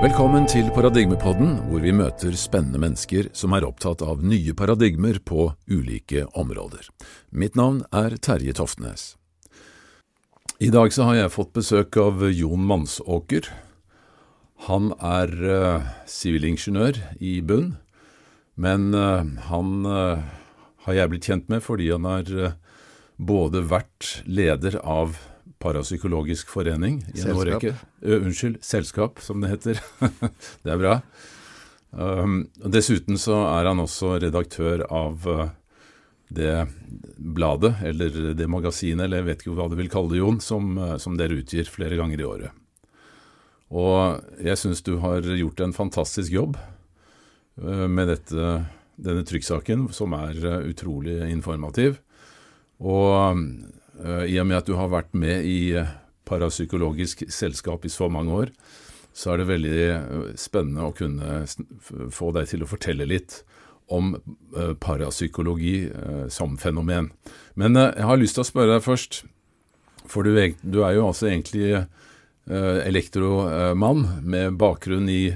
Velkommen til Paradigmepodden, hvor vi møter spennende mennesker som er opptatt av nye paradigmer på ulike områder. Mitt navn er Terje Toftnes. I dag så har jeg fått besøk av Jon Mansåker. Han er uh, sivilingeniør i bunn, men uh, han uh, har jeg blitt kjent med fordi han har både vært leder av Parapsykologisk forening i en årrekke. Unnskyld, selskap, som det heter. det er bra. Um, Dessuten så er han også redaktør av uh, det bladet, eller det magasinet, eller jeg vet ikke hva du vil kalle det, Jon, som, uh, som dere utgir flere ganger i året. Og jeg syns du har gjort en fantastisk jobb uh, med dette, denne trykksaken, som er utrolig informativ. Og Eh, I og med at du har vært med i eh, Parapsykologisk selskap i så mange år, så er det veldig eh, spennende å kunne få deg til å fortelle litt om parapsykologi som fenomen. Men jeg har lyst til å spørre deg først, for du er jo altså egentlig elektromann med bakgrunn i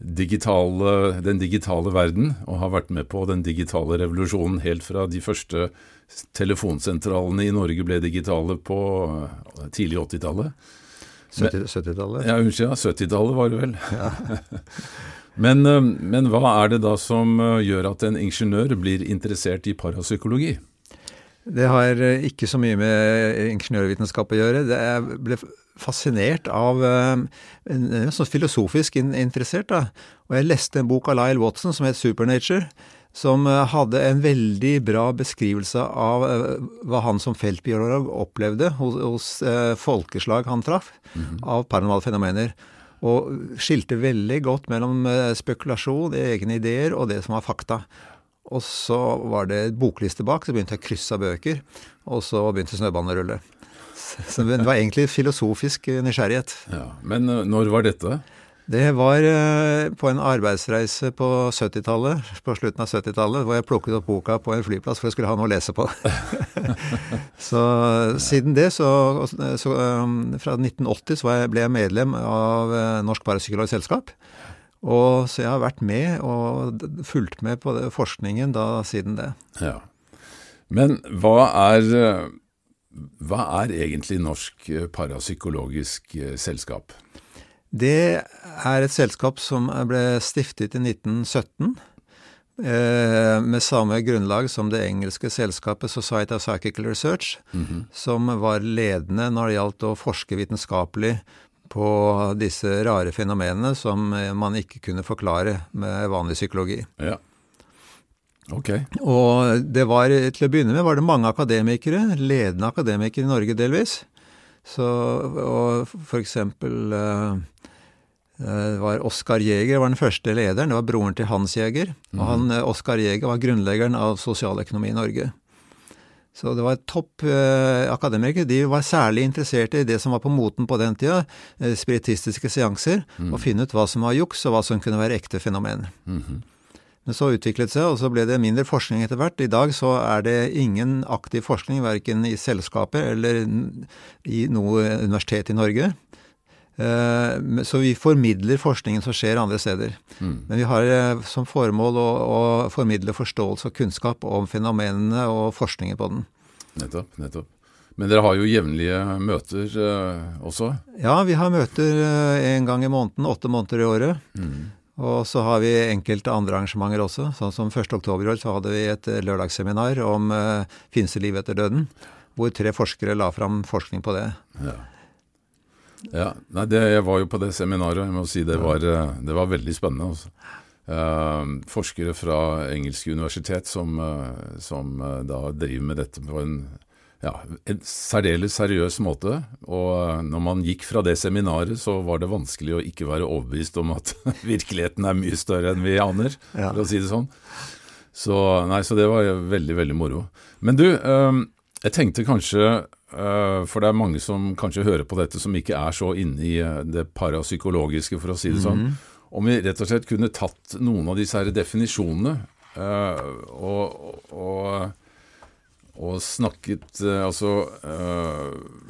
digitale, den digitale verden, og har vært med på den digitale revolusjonen helt fra de første telefonsentralene i Norge ble digitale på eh, tidlig 80-tallet. 70-tallet? ja, unnskyld. Ja, 70-tallet var det vel. Ja. men, eh, men, hva er det da som eh, gjør at en ingeniør blir interessert i parapsykologi? Det har ikke så mye med ingeniørvitenskap å gjøre. Jeg ble fascinert av Sånn filosofisk interessert. da. Og jeg leste en bok av Lyle Watson som het Supernature som eh, hadde en veldig bra beskrivelse av eh, hva han som feltbiolog opplevde hos, hos eh, folkeslag han traff, mm -hmm. av paranormale fenomener. Og skilte veldig godt mellom spekulasjon, egne ideer og det som var fakta. Og så var det bokliste bak, så begynte jeg å krysse av bøker, og så begynte snøbanen å rulle. Så det var egentlig filosofisk nysgjerrighet. Ja, Men når var dette? Det var eh, på en arbeidsreise på 70-tallet, på slutten av 70-tallet, hvor jeg plukket opp boka på en flyplass for jeg skulle ha noe å lese på. så siden det, så, så um, Fra 1980 så ble jeg medlem av eh, Norsk Parapsykologisk Selskap. Og så jeg har vært med og fulgt med på forskningen da siden det. Ja. Men hva er, hva er egentlig Norsk Parapsykologisk Selskap? Det er et selskap som ble stiftet i 1917. Eh, med samme grunnlag som det engelske selskapet Society of Psychical Research, mm -hmm. som var ledende når det gjaldt å forske vitenskapelig på disse rare fenomenene som man ikke kunne forklare med vanlig psykologi. Ja. Ok. Og det var, til å begynne med var det mange akademikere, ledende akademikere i Norge delvis. Så, og for eksempel eh, det var Oskar Jæger var den første lederen. Det var broren til Hans Jæger. Og han, mhm. eh, Oskar Jæger var grunnleggeren av sosialøkonomi i Norge. Så det var topp eh, akademikere. De var særlig interessert i det som var på moten på den tida, eh, spiritistiske seanser, mm. og finne ut hva som var juks, og hva som kunne være ekte fenomen. Mm -hmm. Men så utviklet det seg, og så ble det mindre forskning etter hvert. I dag så er det ingen aktiv forskning, verken i selskapet eller i noe universitet i Norge. Eh, så vi formidler forskningen som skjer andre steder. Mm. Men vi har eh, som formål å, å, formidle forståelse og kunnskap om fenomenene og forskningen på den. Nettopp. nettopp. Men dere har jo jevnlige møter uh, også? Ja, vi har møter en gang i måneden, åtte måneder i året. Mm. Og så har vi enkelte andre arrangementer også. Sånn som 1. oktober i år så hadde vi et lørdagsseminar om uh, finnes liv etter døden. Hvor tre forskere la fram forskning på det. Ja. Ja, nei, det, Jeg var jo på det seminaret, jeg må si det var, eh, det var veldig spennende. Også. Uh, forskere fra engelske universitet som, uh, som uh, da driver med dette på en, ja, en særdeles seriøs måte. Og når man gikk fra det seminaret, så var det vanskelig å ikke være overbevist om at virkeligheten er mye større enn vi aner, ja. for å si det sånn. Så, nei, så det var veldig, veldig moro. Men du, jeg tenkte kanskje Eh, for det er mange som kanskje hører på dette som ikke er så inne i eh, det parapsykologiske, for å si det sånn. Mm -hmm. Om vi rett og slett kunne tatt noen av disse her definisjonene uh, og, og, og, snakket altså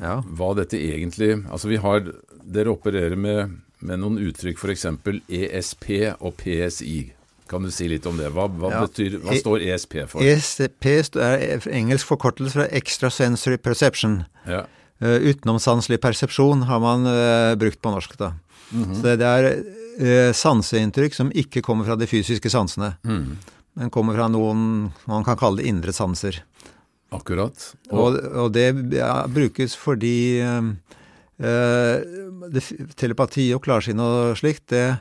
ja. hva dette egentlig Altså vi har Dere opererer med med noen uttrykk, f.eks. ESP og PSI. Kan du si litt om det? Hva, hva, Ja. betyr, hva E- står ESP for? ESP er engelsk forkortelse fra extrasensory perception. Ja. Uh, utenomsanselig persepsjon har man uh, brukt på norsk. da. Så det, det er uh, sanseinntrykk som ikke kommer fra de fysiske sansene, Mm. men kommer fra noen man kan kalle det indre sanser. Akkurat. Og, og det ja, brukes fordi uh, det, telepati og klarsyn og slikt, det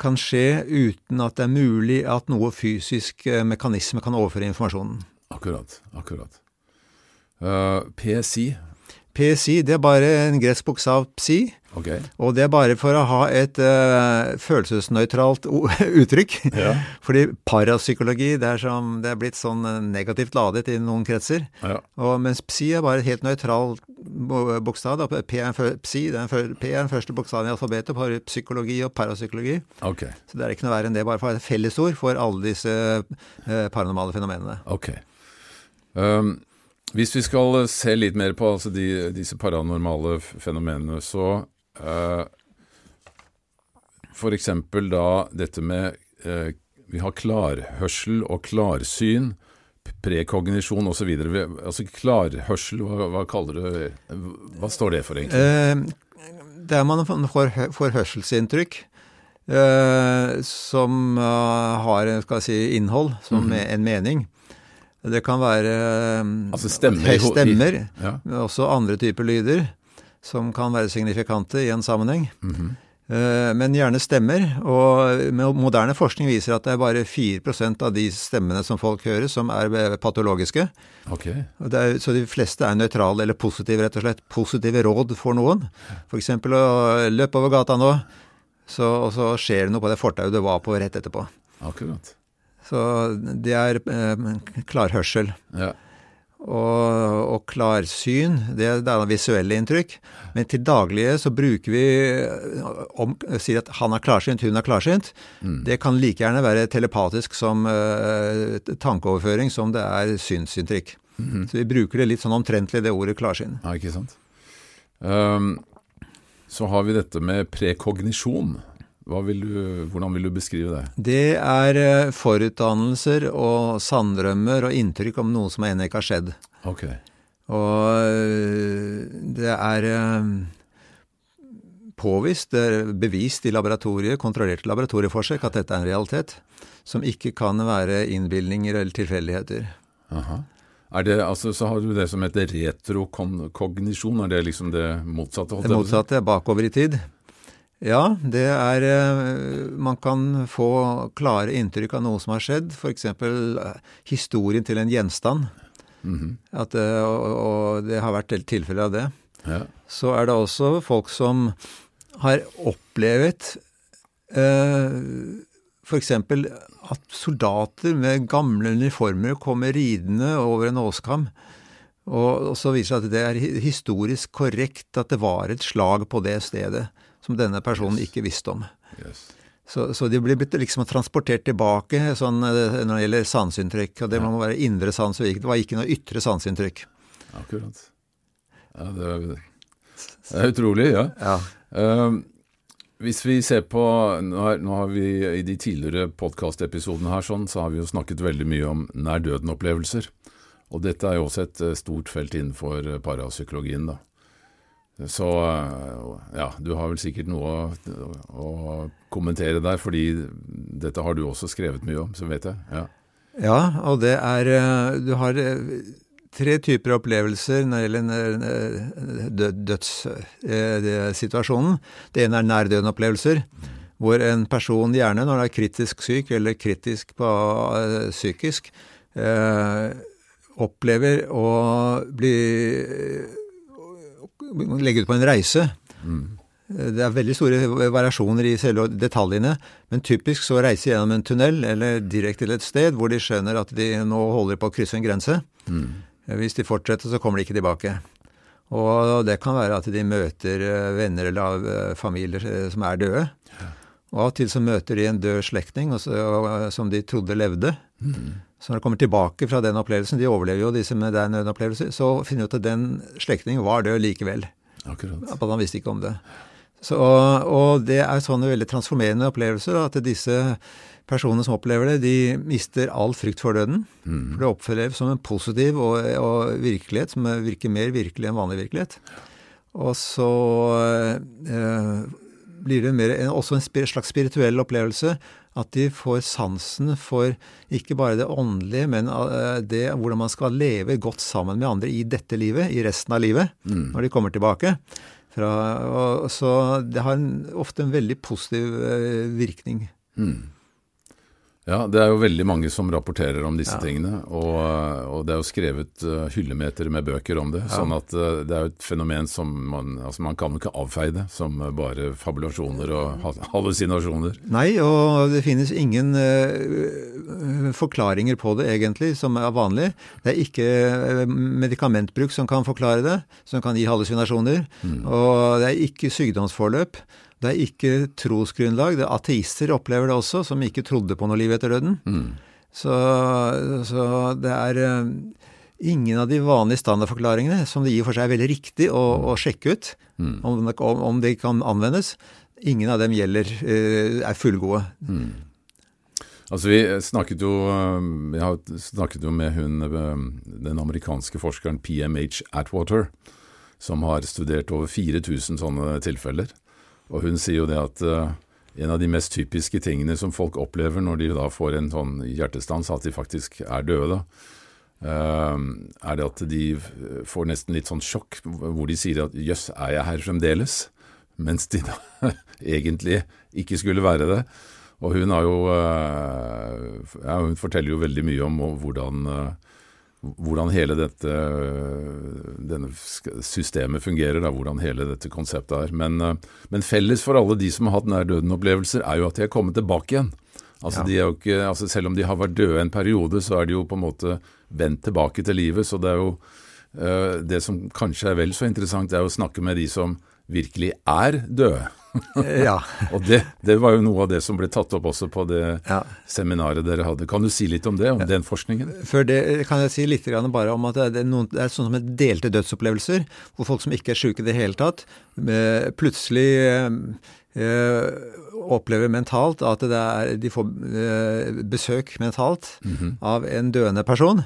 kan skje uten at det er mulig at noe fysisk eh, mekanisme kan overføre informasjonen. akkurat. Akkurat. Uh, PSI. PSI det er bare en gresk bokstav psi, Ok. og det er bare for å ha et uh, følelsesnøytralt uttrykk. Ja. Fordi parapsykologi det er, som, det er blitt sånn eh, negativt ladet i noen kretser. Ja. Og mens psi er bare et helt nøytralt bokstav. Da. P er, psi, det er en P er den første bokstaven i alfabetet for psykologi og parapsykologi. Okay. Så det er ikke noe verre enn det, bare for et fellesord for alle disse uh, paranormale fenomenene. Okay. Um, hvis vi skal se litt mer på altså de, disse paranormale fenomenene, så uh, eksempel da dette med uh, Vi har klarhørsel og klarsyn, prekognisjon osv. Altså klarhørsel, hva, hva kaller du Hva står det for, egentlig? Eh, der man får, får hørselsinntrykk eh, som har si, innhold, som Mhm. en mening. Det kan være Altså ho- i- stemmer, Ja. også andre typer lyder som kan være signifikante i en sammenheng. Mm -hmm. Men gjerne stemmer, og moderne forskning viser at det er bare 4% av de stemmene som folk hører, som er eh, patologiske. Ok. Det er, så de fleste er nøytrale eller positive, rett og slett. Positive råd for noen. F.eks. å løpe over gata nå, så, og så skjer det noe på det fortauet du var på rett etterpå. Akkurat. Så det er eh, klarhørsel. Ja. Og, og klarsyn, det er da visuelle inntrykk. Men til daglige så bruker vi eh, om, sier at han er klarsynt, hun er klarsynt. Mm. Det kan like gjerne være telepatisk som uh, tankeoverføring som det er synsinntrykk. Mhm. Så vi bruker det litt sånn omtrentlig, det ordet klarsyn. Ja, ikke sant. Um, så har vi dette med prekognisjon. Vil du, hvordan vil du beskrive det? Det er eh, forutdannelser og sanndrømmer og inntrykk om noe som ennå ikke har skjedd. Ok. Og øh, det er øh, påvist, det er bevist i laboratoriet, kontrollerte laboratorieforsøk, at dette er en realitet. Som ikke kan være innbilninger eller tilfeldigheter. Aha. Det, altså, så har du det som heter retrokognisjon. Er det liksom det motsatte? Det motsatte er bakover i tid. Ja, det er øh, Man kan få klare inntrykk av noe som har skjedd. F.eks. historien til en gjenstand. Mhm. At, øh, og, og det har vært tilfeller av det. Ja. så er det også folk som har opplevd eh, f.eks. at soldater med gamle uniformer kommer ridende over en åskam. Og, og så viser det at det er historisk korrekt at det var et slag på det stedet som denne personen Yes. ikke visste om. Yes. Så, så de blir blitt liksom transportert tilbake sånn, eh, når det gjelder sanseinntrykk. Og det Ja. må være indre sans, og ikke- det var ikke noe ytre sanseinntrykk. Akkurat. Ja, det, er, det er utrolig, ja. Ja. Um, hvis vi ser på nå har, nå har vi I de tidligere podkastepisodene her sånn, så har vi jo snakket veldig mye om nær døden-opplevelser. Og dette er jo også et eh, stort felt innenfor eh, parapsykologien, da. Så eh, ja, du har vel sikkert noe å, å kommentere der, fordi dette har du også skrevet mye om, så vet jeg. Ja. Ja, og det er eh, Du har eh, tre typer opplevelser når det gjelder dødssituasjonen. Det ene er nær-døden-opplevelser, hvor en person gjerne, når han er kritisk syk eller kritisk på, psykisk, opplever å bli legge ut på en reise. Mm. Det er veldig store variasjoner i selve detaljene, men typisk så reiser de gjennom en tunnel eller direkte til et sted hvor de skjønner at de nå holder på å krysse en grense. Mm. Hvis de fortsetter, så kommer de ikke tilbake. Og det kan være at de møter eh, venner eller eh, familier eh, som er døde. Og av og til så møter de en død slektning som de trodde levde. Mm. Så når de kommer tilbake fra den opplevelsen, de overlever jo disse med den nødopplevelsen, så finner de ut at den slektningen var død likevel. Akkurat. At han visste ikke om det. Så, og det er sånne veldig transformerende opplevelser at disse personene som opplever det, de mister all frykt for døden. Mm. For det oppleves som en positiv og, og, virkelighet som virker mer virkelig enn vanlig virkelighet. Og så eh, blir det mer, også en slags spirituell opplevelse. At de får sansen for ikke bare det åndelige, men eh, det hvordan man skal leve godt sammen med andre i dette livet, i resten av livet, Mm. når de kommer tilbake. Fra, og, så det har en, ofte en veldig positiv eh, virkning. Mm. Ja, det er jo veldig mange som rapporterer om disse Ja. tingene, og, og det er jo skrevet uh, hyllemeter med bøker om det. Sånn at uh, det er jo et fenomen som man altså man kan jo ikke avfeie det som uh, bare fabulasjoner og ha- hallusinasjoner. Nei, og det finnes ingen uh, forklaringer på det egentlig som er vanlig. Det er ikke eh, medikamentbruk som kan forklare det, som kan gi hallusinasjoner. Og det er ikke sykdomsforløp. Det er ikke trosgrunnlag. Det er ateister opplever det også, som ikke trodde på noe liv etter døden. Mm. Så, så det er eh, ingen av de vanlige standardforklaringene, som det i og for seg er veldig riktig å, å sjekke ut Mm. om, om, de kan anvendes. Ingen av dem gjelder, eh, er fullgode. Mm. Altså Vi snakket jo Jeg har snakket jo med hun, den amerikanske forskeren PMH Atwater, som har studert over 4000 sånne tilfeller. Og hun sier jo det at uh, en av de mest typiske tingene som folk opplever når de da får en sånn hjertestans, at de faktisk er døde, uh, er det at de får nesten litt sånn sjokk, hvor de sier at jøss, er jeg her fremdeles? Mens de da egentlig ikke skulle være det. Og hun har jo øh, ja, Hun forteller jo veldig mye om hvordan, hvordan hele dette denne systemet fungerer, da, hvordan hele dette konseptet er. Men, øh, men felles for alle de som har hatt nær døden-opplevelser, er jo at de er kommet tilbake igjen. Altså, Ja. ikke, altså Selv om de har vært døde en periode, så er de jo på en måte vendt tilbake til livet. Så det er jo øh, Det som kanskje er vel så interessant, det er å snakke med de som virkelig er døde. Eh, Ja. Og det, det var jo noe av det som ble tatt opp også på det ja. seminaret dere hadde. Kan du si litt om det, om den forskningen? Før det kan jeg si litt grann bare om at det er, noen, det er sånn som et delte dødsopplevelser, hvor folk som ikke er syke i det hele tatt, eh, plutselig eh, eh, opplever mentalt at det er, de får eh, besøk mentalt Mhm. av en døende person,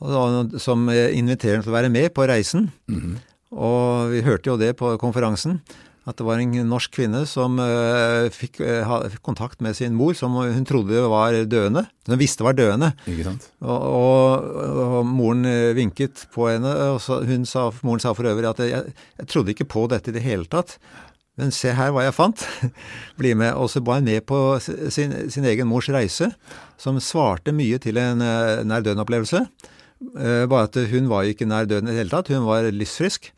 og, som eh, inviterer dem til å være med på reisen. Mhm. Og vi hørte jo det på konferansen, at det var en norsk kvinne som uh, fikk, uh, fikk kontakt med sin mor, som hun trodde var døende. Hun visste var døende. Ikke sant? Og, og, og moren eh, vinket på henne, og så, hun sa, moren sa for øvrig at jeg, jeg trodde ikke på dette i det hele tatt. Men se her hva jeg fant. Bli med. Og så var hun med på sin, sin egen mors reise, som svarte mye til en uh, nær døden-opplevelse. Bare at hun var ikke nær døden i det hele tatt, hun var livsfrisk.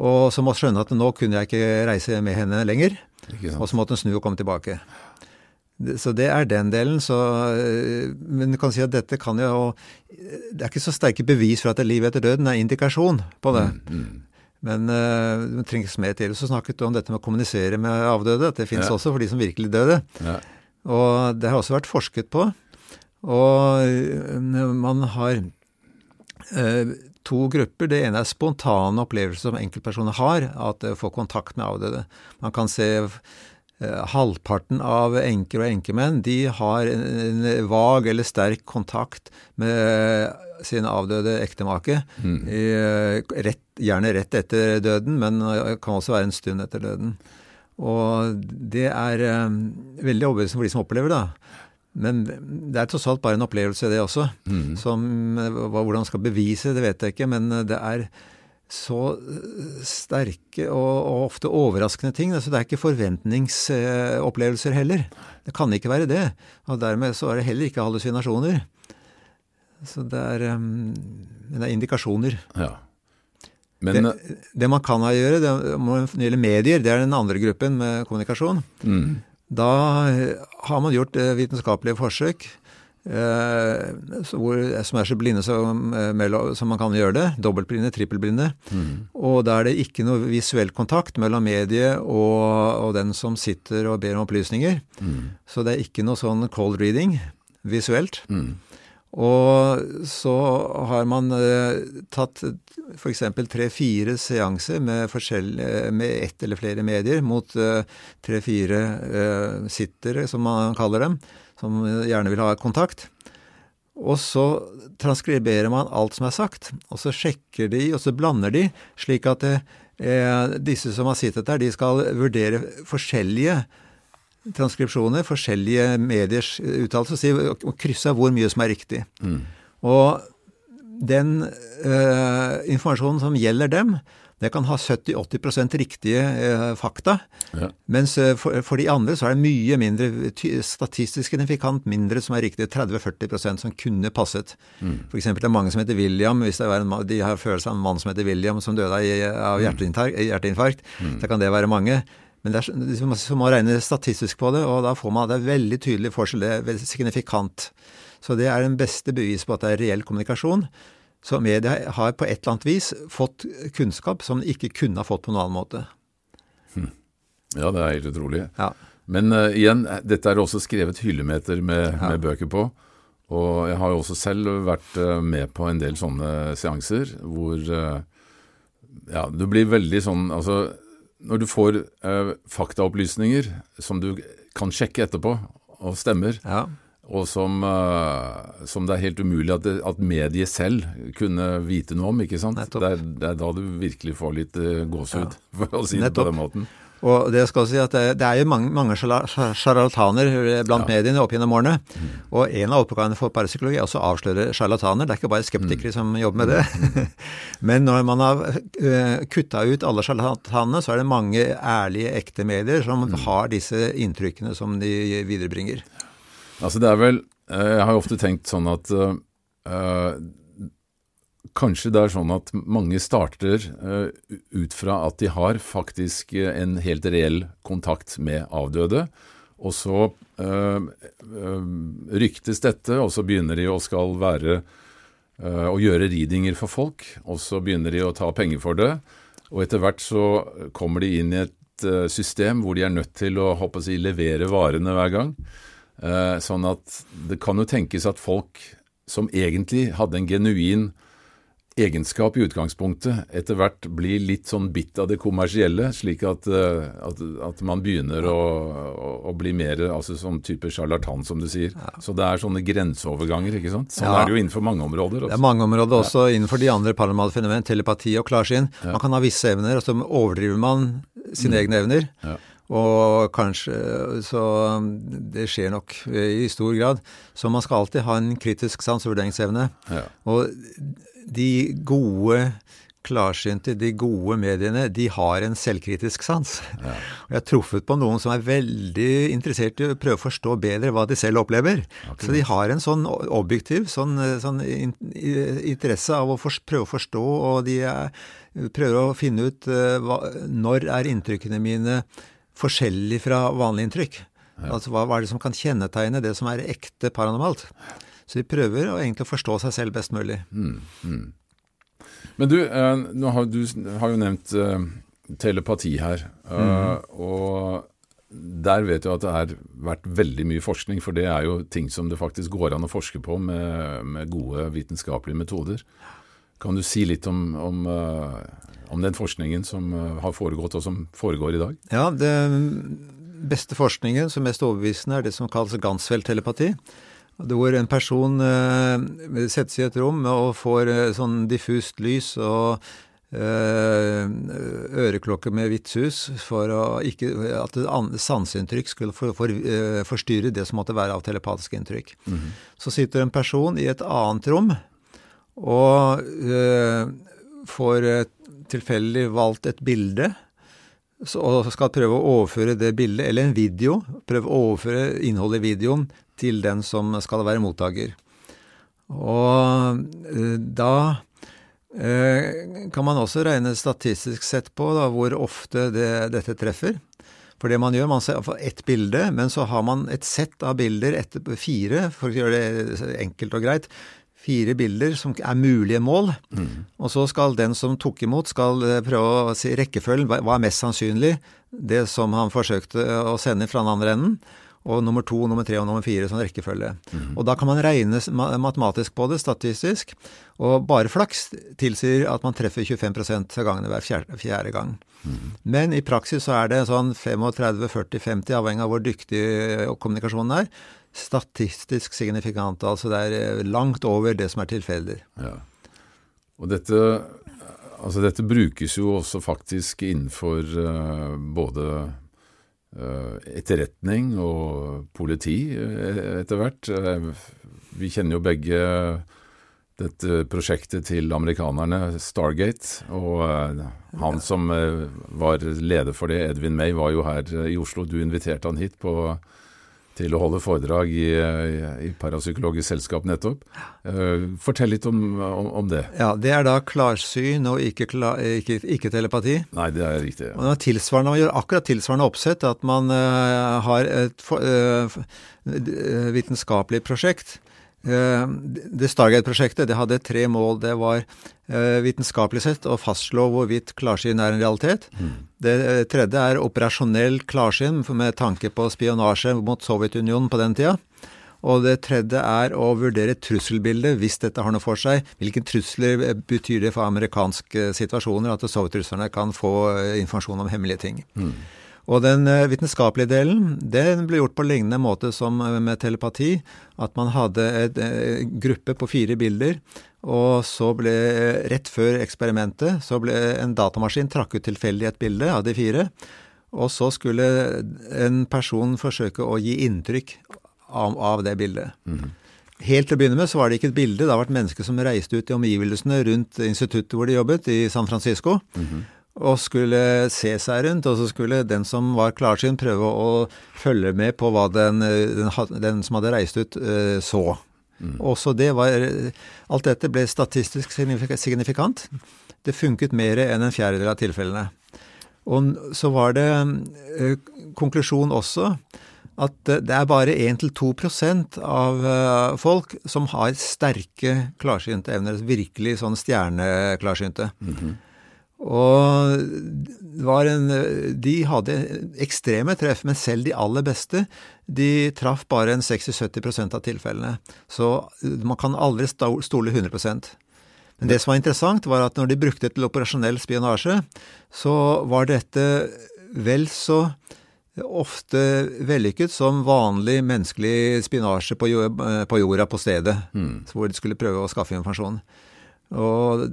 Og så måtte skjønne at nå kunne jeg ikke reise med henne lenger. Og så måtte hun snu og komme tilbake. Så det er den delen. Så, øh, men du kan si at dette kan jo Det er ikke så sterke bevis for at det er liv etter døden, det er indikasjon på det. Mm. Men øh, det trengs mer til. Så snakket du om dette med å kommunisere med avdøde. At det fins Ja. også for de som virkelig døde. Ja. Og det har også vært forsket på. Og øh, man har to grupper. Det ene er spontane opplevelser som enkeltpersoner har, at de får kontakt med avdøde. Man kan se eh, halvparten av enker og enkemenn de har en, en vag eller sterk kontakt med sin avdøde ektemake. Mm. Eh, rett, gjerne rett etter døden, men kan også være en stund etter døden. Og det er eh, veldig overbevisende for de som opplever det. Men det er tross alt bare en opplevelse, det også. Mm. Som, hvordan skal bevise, det vet jeg ikke, men eh, det er så eh, sterke og, og ofte overraskende ting. Altså, det er ikke forventningsopplevelser heller. Det kan ikke være det. Og dermed så er det heller ikke hallusinasjoner. Så det er, eh, det er indikasjoner. ja. Men det, det man kan gjøre, det, når det gjelder medier, det er den andre gruppen med kommunikasjon. mm. Da eh, har man gjort eh, vitenskapelige forsøk eh, som er så blinde som, som man kan gjøre det. Dobbeltblinde, trippelblinde. Mm. Og da er det ikke noe visuell kontakt mellom mediet og, og den som sitter og ber om opplysninger. Mm. Så det er ikke noe sånn cold reading visuelt. Mm. Og så har man eh, tatt f.eks. tre-fire seanser med, med ett eller flere medier mot eh, tre-fire eh, sittere, som man kaller dem, som gjerne vil ha kontakt. Og så transkriberer man alt som er sagt, og så sjekker de, og så blander de, slik at det, eh, disse som har sittet der, de skal vurdere forskjellige transkripsjoner, forskjellige mediers uttalelser, og krysse av hvor mye som er riktig. Mm. Og den uh, informasjonen som gjelder dem, det kan ha 70-80 riktige uh, fakta. Ja. Mens uh, for, for, de andre så er det mye mindre, statistisk signifikant mindre som er riktig. 30-40% som kunne passet. Mm. F.eks. det er mange som heter William. Hvis det er en, de har følelse av en mann som heter William som døde av hjerteinfarkt, hjerteinfarkt mm. så kan det være mange. Men det er, man må regne statistisk på det, og da får man det er veldig tydelig forskjell. Det er signifikant. Så det er den beste bevis på at det er reell kommunikasjon. Så media har på et eller annet vis fått kunnskap som de ikke kunne ha fått på noen annen måte. Hm. Ja, det er helt utrolig. Ja. Men uh, igjen, dette er også skrevet hyllemeter med, ja. med, bøker på. Og jeg har jo også selv vært uh, med på en del sånne seanser hvor uh, ja, du blir veldig sånn Altså når du får eh, faktaopplysninger som du kan sjekke etterpå, og stemmer, ja. Og som, eh, som, det er helt umulig at, at, mediet selv kunne vite noe om, ikke sant? Det er, det er, da du virkelig får litt eh, gåsehud, ja. for å si det på den måten. Og det skal si at det, er jo mange, mange sjarlataner blant ja. mediene opp gjennom årene. Mm. Og en av oppgavene for parapsykologi er også å avsløre sjarlataner. Det er ikke bare skeptikere mm. som jobber med det. Mm. Men når man har eh, kutta ut alle sjarlatanene, så er det mange ærlige, ekte medier som mm. har disse inntrykkene som de viderebringer. Altså det er vel eh, Jeg har jo ofte tenkt sånn at øh, Kanskje det er sånn at mange starter øh, ut fra at de har faktisk en helt reell kontakt med avdøde. Og så øh, ryktes dette, og så begynner de å skal være å gjøre readinger for folk. Og så begynner de å ta penger for det. Og etter hvert så kommer de inn i et system hvor de er nødt til å håper si levere varene hver gang. Sånn at det kan jo tenkes at folk som egentlig hadde en genuin egenskap i utgangspunktet etter hvert blir litt sånn bitt av det kommersielle, slik at, eh, at, at man begynner å, å, å, bli mer altså sånn type sjarlatan, som du sier. Ja. Så det er sånne grenseoverganger, ikke sant. Sånn ja. er det jo innenfor mange områder. Også. Det er mange områder også ja. innenfor de andre paranormale fenomen, telepati og klarsyn. Man kan ha visse evner, og så overdriver man sine mm. egne evner. Og kanskje Så det skjer nok i stor grad. Så man skal alltid ha en kritisk sans og vurderingsevne. Ja. Og de gode klarsynte, de gode mediene, de har en selvkritisk sans. Ja. Og jeg har truffet på noen som er veldig interessert i å prøve å forstå bedre hva de selv opplever. Okay. Så de har en sånn objektiv sånn, sånn interesse av å for, prøve å forstå, og de er, prøver å finne ut uh, hva, når er inntrykkene mine forskjellige fra vanlige inntrykk. Ja. Altså hva, hva, er det som kan kjennetegne det som er ekte paranormalt? Så de prøver å egentlig forstå seg selv best mulig. Mm, mm. Men du, eh, har, du har jo nevnt eh, telepati her. Eh, og der vet du at det har vært veldig mye forskning, for det er jo ting som det faktisk går an å forske på med, med gode vitenskapelige metoder. Kan du si litt om, om, om, den forskningen som har foregått, og som foregår i dag? Ja, Den beste forskningen, som mest overbevisende, er det som kalles Gansfeld-telepati hvor en person eh, settes i et rom og får eh, sånn diffust lys og eh, øreklokke med hvitt sus for ikke, at sanseinntrykk skulle for, for, eh, forstyrre det som måtte være av telepatiske inntrykk. Mm -hmm. Så sitter en person i et annet rom og eh, får tilfeldig valgt et bilde og skal prøve å overføre det bildet, eller en video, prøve å overføre innholdet i videoen til den som skal være mottaker. Og eh, da eh, kan man også regne statistisk sett på da, hvor ofte det, dette treffer. For det man gjør, man ser ett bilde, men så har man et sett av bilder etter fire, for å gjøre det enkelt og greit. Fire bilder som er mulige mål. Mm. Og så skal den som tok imot, skal eh, prøve å si rekkefølgen. Hva er mest sannsynlig? Det som han forsøkte å sende fra den andre enden. og nummer to, nummer tre og nummer fire, sånn rekkefølge. Og da kan man regne matematisk på det, statistisk, og bare flaks tilsier at man treffer 25 av gangene hver fjerde, fjerde gang. Mm. Men i praksis så er det sånn 35-40-50, avhengig av hvor dyktig kommunikasjonen er, statistisk signifikant. Altså det er eh, langt over det som er tilfeldig. Ja. Og dette, altså dette brukes jo også faktisk innenfor uh, både uh, etterretning og politi eh, etter hvert. Vi kjenner jo begge dette prosjektet til amerikanerne, Stargate. Og han som var leder for det, Edvin May, var jo her i Oslo. Du inviterte han hit på til å holde foredrag i, i Parapsykologisk selskap nettopp. Uh, fortell litt om, om, om, det. Ja, Det er da klarsyn og ikke, klar, ikke, ikke telepati. Nei, det er riktig. Ja. Og Man gjør akkurat tilsvarende oppsett, at man uh, har et uh, vitenskapelig prosjekt Eh, det Stargate-prosjektet det hadde tre mål. Det var eh, vitenskapelig sett å fastslå hvorvidt klarsyn er en realitet. Mm. Det eh, tredje er operasjonell klarsyn med tanke på spionasje mot Sovjetunionen på den tida. Og det tredje er å vurdere trusselbildet hvis dette har noe for seg. Hvilke trusler betyr det for amerikanske situasjoner at sovjetrusserne kan få informasjon om hemmelige ting. Mm. Og den eh, vitenskapelige delen den ble gjort på lignende måte som eh, med telepati. At man hadde en eh, gruppe på fire bilder, og så ble rett før eksperimentet så ble en datamaskin trakk ut tilfeldig et bilde av de fire. Og så skulle en person forsøke å gi inntrykk av, av det bildet. Mm. Helt til å begynne med så var det ikke et bilde. Det har vært mennesker som reiste ut i omgivelsene rundt instituttet hvor de jobbet, i San Francisco. Mm -hmm og skulle se seg rundt, og så skulle den som var klarsynt, prøve å følge med på hva den, den, den som hadde reist ut, uh, så. Mm. Også det var Alt dette ble statistisk signifikant. Det funket mer enn en fjerdedel av tilfellene. Og så var det uh, konklusjon også at det er bare 1-2 av folk som har sterke klarsynte evner, virkelig sånn stjerneklarsynte. Mm -hmm. Og en, de hadde ekstreme treff, men selv de aller beste de traff bare en 60-70% av tilfellene. Så man kan aldri stole 100% Men det som var interessant, var at når de brukte det til operasjonell spionasje, så var dette vel så ofte vellykket som vanlig menneskelig spionasje på jorda på stedet, mm. hvor de skulle prøve å skaffe informasjon. Og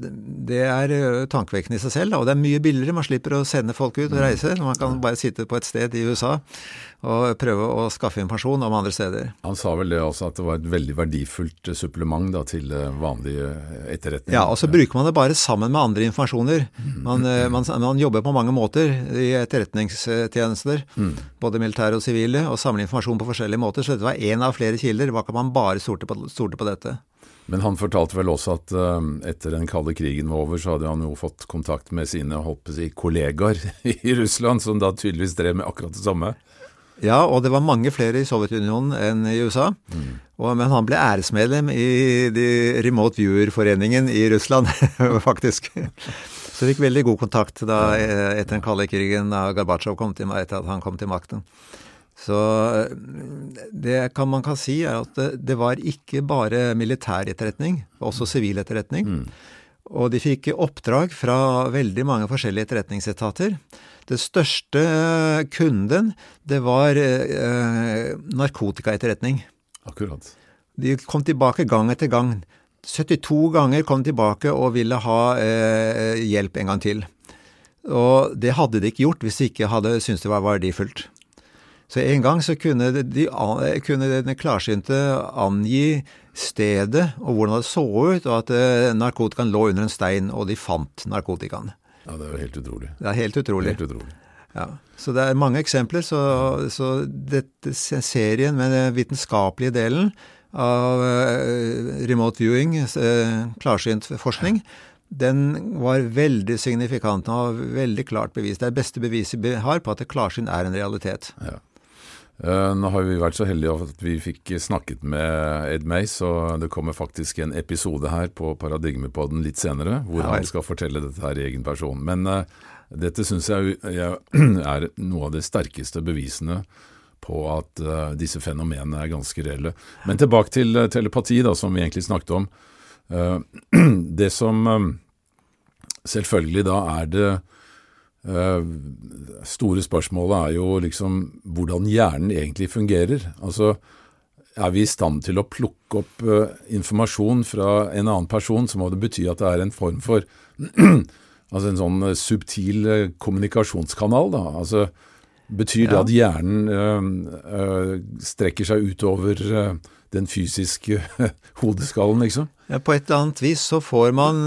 det er eh, tankevekkende i seg selv. Og det er mye billigere. Man slipper å sende folk ut og reise. Man kan bare sitte på et sted i USA og prøve å skaffe informasjon om andre steder. Han sa vel det også, at det var et veldig verdifullt eh, supplement da, til vanlig vanlige etterretning? Ja, og så bruker man det bare sammen med andre informasjoner. Man, man, man jobber på mange måter i etterretningstjenester, mm. både militære og sivile, og samler informasjon på forskjellige måter. Så dette var én av flere kilder. Hva kan man bare stole på, på dette? Men han fortalte vel også at uh, etter den kalde krigen var over, så hadde han jo fått kontakt med sine si, kollegaer i Russland, som da tydeligvis drev med akkurat det samme. Ja, og det var mange flere i Sovjetunionen enn i USA. Mm. Og, men han ble æresmedlem i de Remote Viewer-foreningen i Russland, faktisk. Så fikk veldig god kontakt da, etter den kalde krigen da Gorbatsjov kom til, etter at han kom til makten. Så det kan man kan si, er at det, det var ikke bare militær etterretning, også sivil etterretning. Mm. Og de fikk oppdrag fra veldig mange forskjellige etterretningsetater. Det største kunden, det var eh, narkotikaetterretning. Akkurat. De kom tilbake gang etter gang. 72 ganger kom de tilbake og ville ha eh, hjelp en gang til. Og det hadde de ikke gjort hvis de ikke hadde syntes det var verdifullt. Så en gang så kunne, de, kunne den klarsynte angi stedet og hvordan det så ut, og at eh, narkotikaen lå under en stein, og de fant narkotikaen. Ja, det er jo helt utrolig. Det er helt utrolig. Helt utrolig. Ja, Så det er mange eksempler. Så, så dette serien med den vitenskapelige delen av uh, remote viewing, uh, klarsynt forskning, den var veldig signifikant og veldig klart bevis. Det er beste beviset vi har på at klarsyn er en realitet. Ja. Eh, nå har vi vært så heldige at vi fikk snakket med Ed Mace, og det kommer faktisk en episode her på Paradigmepodden litt senere, hvor ja, han skal fortelle dette her i egen person. Men uh, dette syns jeg er noe av de sterkeste bevisene på at uh, disse fenomenene er ganske reelle. Men tilbake til uh, telepati, da, som vi egentlig snakket om. Det som selvfølgelig da er det store spørsmålet er jo liksom hvordan hjernen egentlig fungerer. Altså er vi i stand til å plukke opp informasjon fra en annen person, så må det bety at det er en form for Altså en sånn subtil kommunikasjonskanal, da. Altså Betyr det at hjernen uh, strekker seg utover øh, den fysiske hodeskallen, liksom? Ja, på et eller annet vis så får man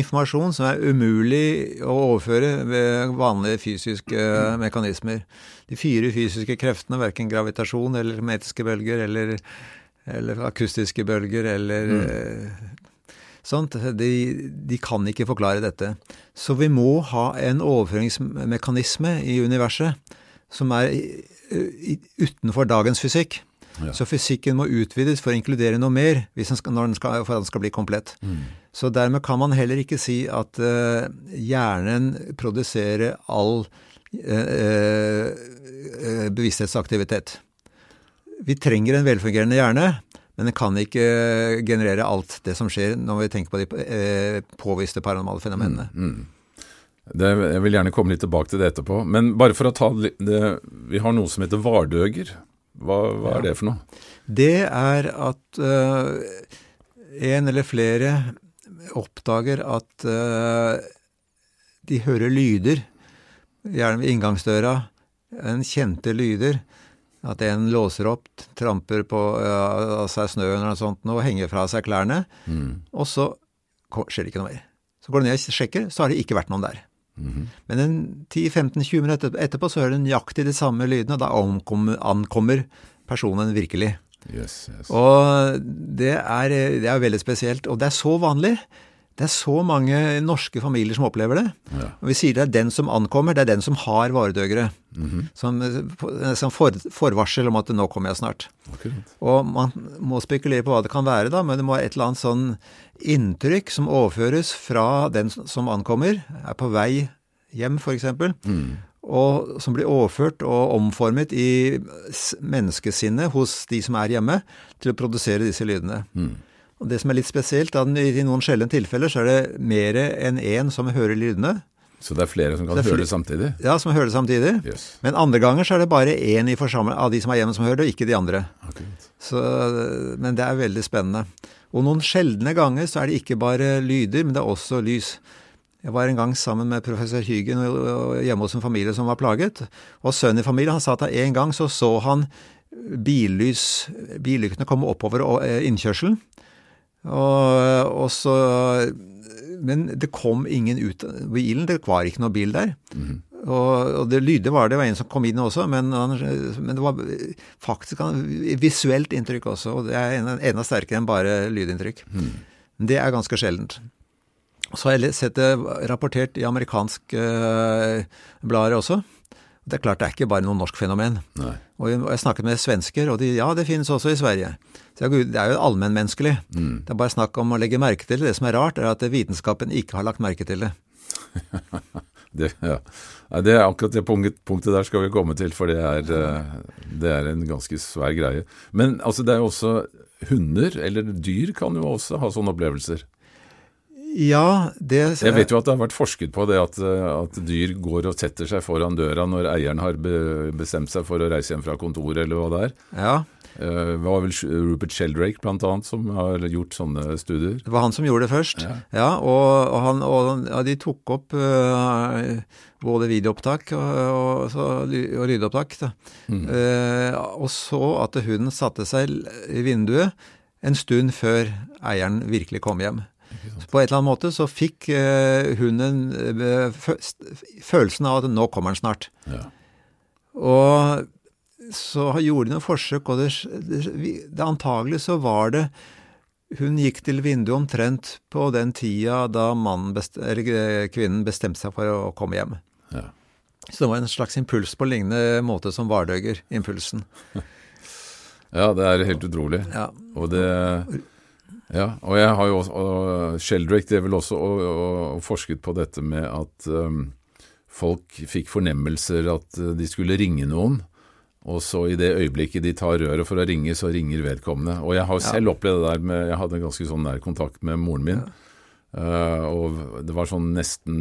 informasjon som er umulig å overføre ved vanlige fysiske mekanismer. De fire fysiske kreftene, verken gravitasjon eller metiske bølger eller, eller akustiske bølger eller mm. Sånt, de, de, kan ikke forklare dette. Så vi må ha en overføringsmekanisme i universet som er utenfor dagens fysikk. Ja. Så fysikken må utvides for å inkludere noe mer den skal, den skal, for at den skal bli komplett. Mm. Så dermed kan man heller ikke si at uh, hjernen produserer all uh, uh, bevissthetsaktivitet. Vi trenger en velfungerende hjerne, men den kan ikke generere alt det som skjer når vi tenker på de påviste paranormale fenomenene. Mm. Mm. Det, jeg vil gjerne komme litt tilbake til det etterpå. Men bare for å ta det Vi har noe som heter vardøger. Hva, hva er det for noe? Det er at uh, en eller flere oppdager at uh, de hører lyder, gjerne ved inngangsdøra, en kjente lyder. At en låser opp, tramper på uh, seg snø eller noe sånt og henger fra seg klærne. Mm. Og så skjer det ikke noe mer. Så går du ned og sjekker, så har det ikke vært noen der. Men 10-15-20 minutter etterpå så hører du nøyaktig de samme lydene, og da ankommer, ankommer personen virkelig. Yes, yes. Og det er, det er veldig spesielt. Og det er så vanlig. Det er så mange norske familier som opplever det. Ja. Og Vi sier det er den som ankommer, det er den som har varedøgere. Mm -hmm. Som, som for, forvarsel om at 'nå kommer jeg snart'. Akkurat. Og man må spekulere på hva det kan være, da, men det må være et eller annet sånn inntrykk som overføres fra den som ankommer, er på vei hjem f.eks., mm. og som blir overført og omformet i menneskesinnet hos de som er hjemme, til å produsere disse lydene. Mm. Og Det som er litt spesielt, er at i noen sjeldne tilfeller så er det mer enn én som hører lydene. Så det er flere som kan høre det samtidig? Ja, som hører det samtidig. Yes. Men andre ganger så er det bare én av de som er hjemme som hører det, og ikke de andre. Så, men det er veldig spennende. Og noen sjeldne ganger så er det ikke bare lyder, men det er også lys. Jeg var en gang sammen med professor Hygen hjemme hos en familie som var plaget. Og sønnen i familien han sa at en gang så så han billys, billyktene komme oppover eh, innkjørselen. Og, og, så Men det kom ingen ut av bilen. Det var ikke noe bil der. Mm. Og, og, det lydet var det. Det var en som kom inn også, men, men det var faktisk visuelt inntrykk også. Og det er enda, enda sterkere enn bare lydinntrykk. Mm. Det er ganske sjeldent. Så har jeg sett det rapportert i amerikanske uh, blader også. Det er klart det er ikke bare noe norsk fenomen. Nei. Og jeg snakket med svensker, og de ja, det finnes også i Sverige. Så det er jo allmennmenneskelig. Mm. Det er bare snakk om å legge merke til det. Det som er rart, er at vitenskapen ikke har lagt merke til det. det, ja. det er akkurat det punktet der skal vi komme til, for det er, eh, det er en ganske svær greie. Men altså, det er jo også hunder, eller dyr, kan jo også ha sånne opplevelser. Ja, det Jeg vet jo at det har vært forsket på det at, at, dyr går og setter seg foran døra når eieren har bestemt seg for å reise hjem fra kontoret, eller hva det er. Ja. Uh, det var vel Rupert Sheldrake blant annet som har gjort sånne studier. Det var han som gjorde det først, ja. ja og, og, han, og ja, de tok opp uh, både videoopptak og, og, og lydopptak. Mm. Uh, og så at hunden satte seg i vinduet en stund før eieren virkelig kom hjem. På et eller annet måte så fikk uh, hunden uh, følelsen av at nå kommer den snart. Ja. Og så gjorde de noen forsøk, og det, det, det antagelig så var det Hun gikk til vinduet omtrent på den tida da best, eh, kvinnen bestemte seg for å komme hjem. Ja. Så det var en slags impuls på lignende måte som vardøger, impulsen. Ja, det er helt utrolig. Ja. Og det ja, og jeg har jo også, og Sheldrake er vel også og, og, og forsket på dette med at um, folk fikk fornemmelser at uh, de skulle ringe noen, Og så i det øyeblikket de tar røret for å ringe, så ringer vedkommende. Og jeg har selv opplevd det der med Jeg hadde en ganske sånn nær kontakt med moren min. Uh, og det var sånn nesten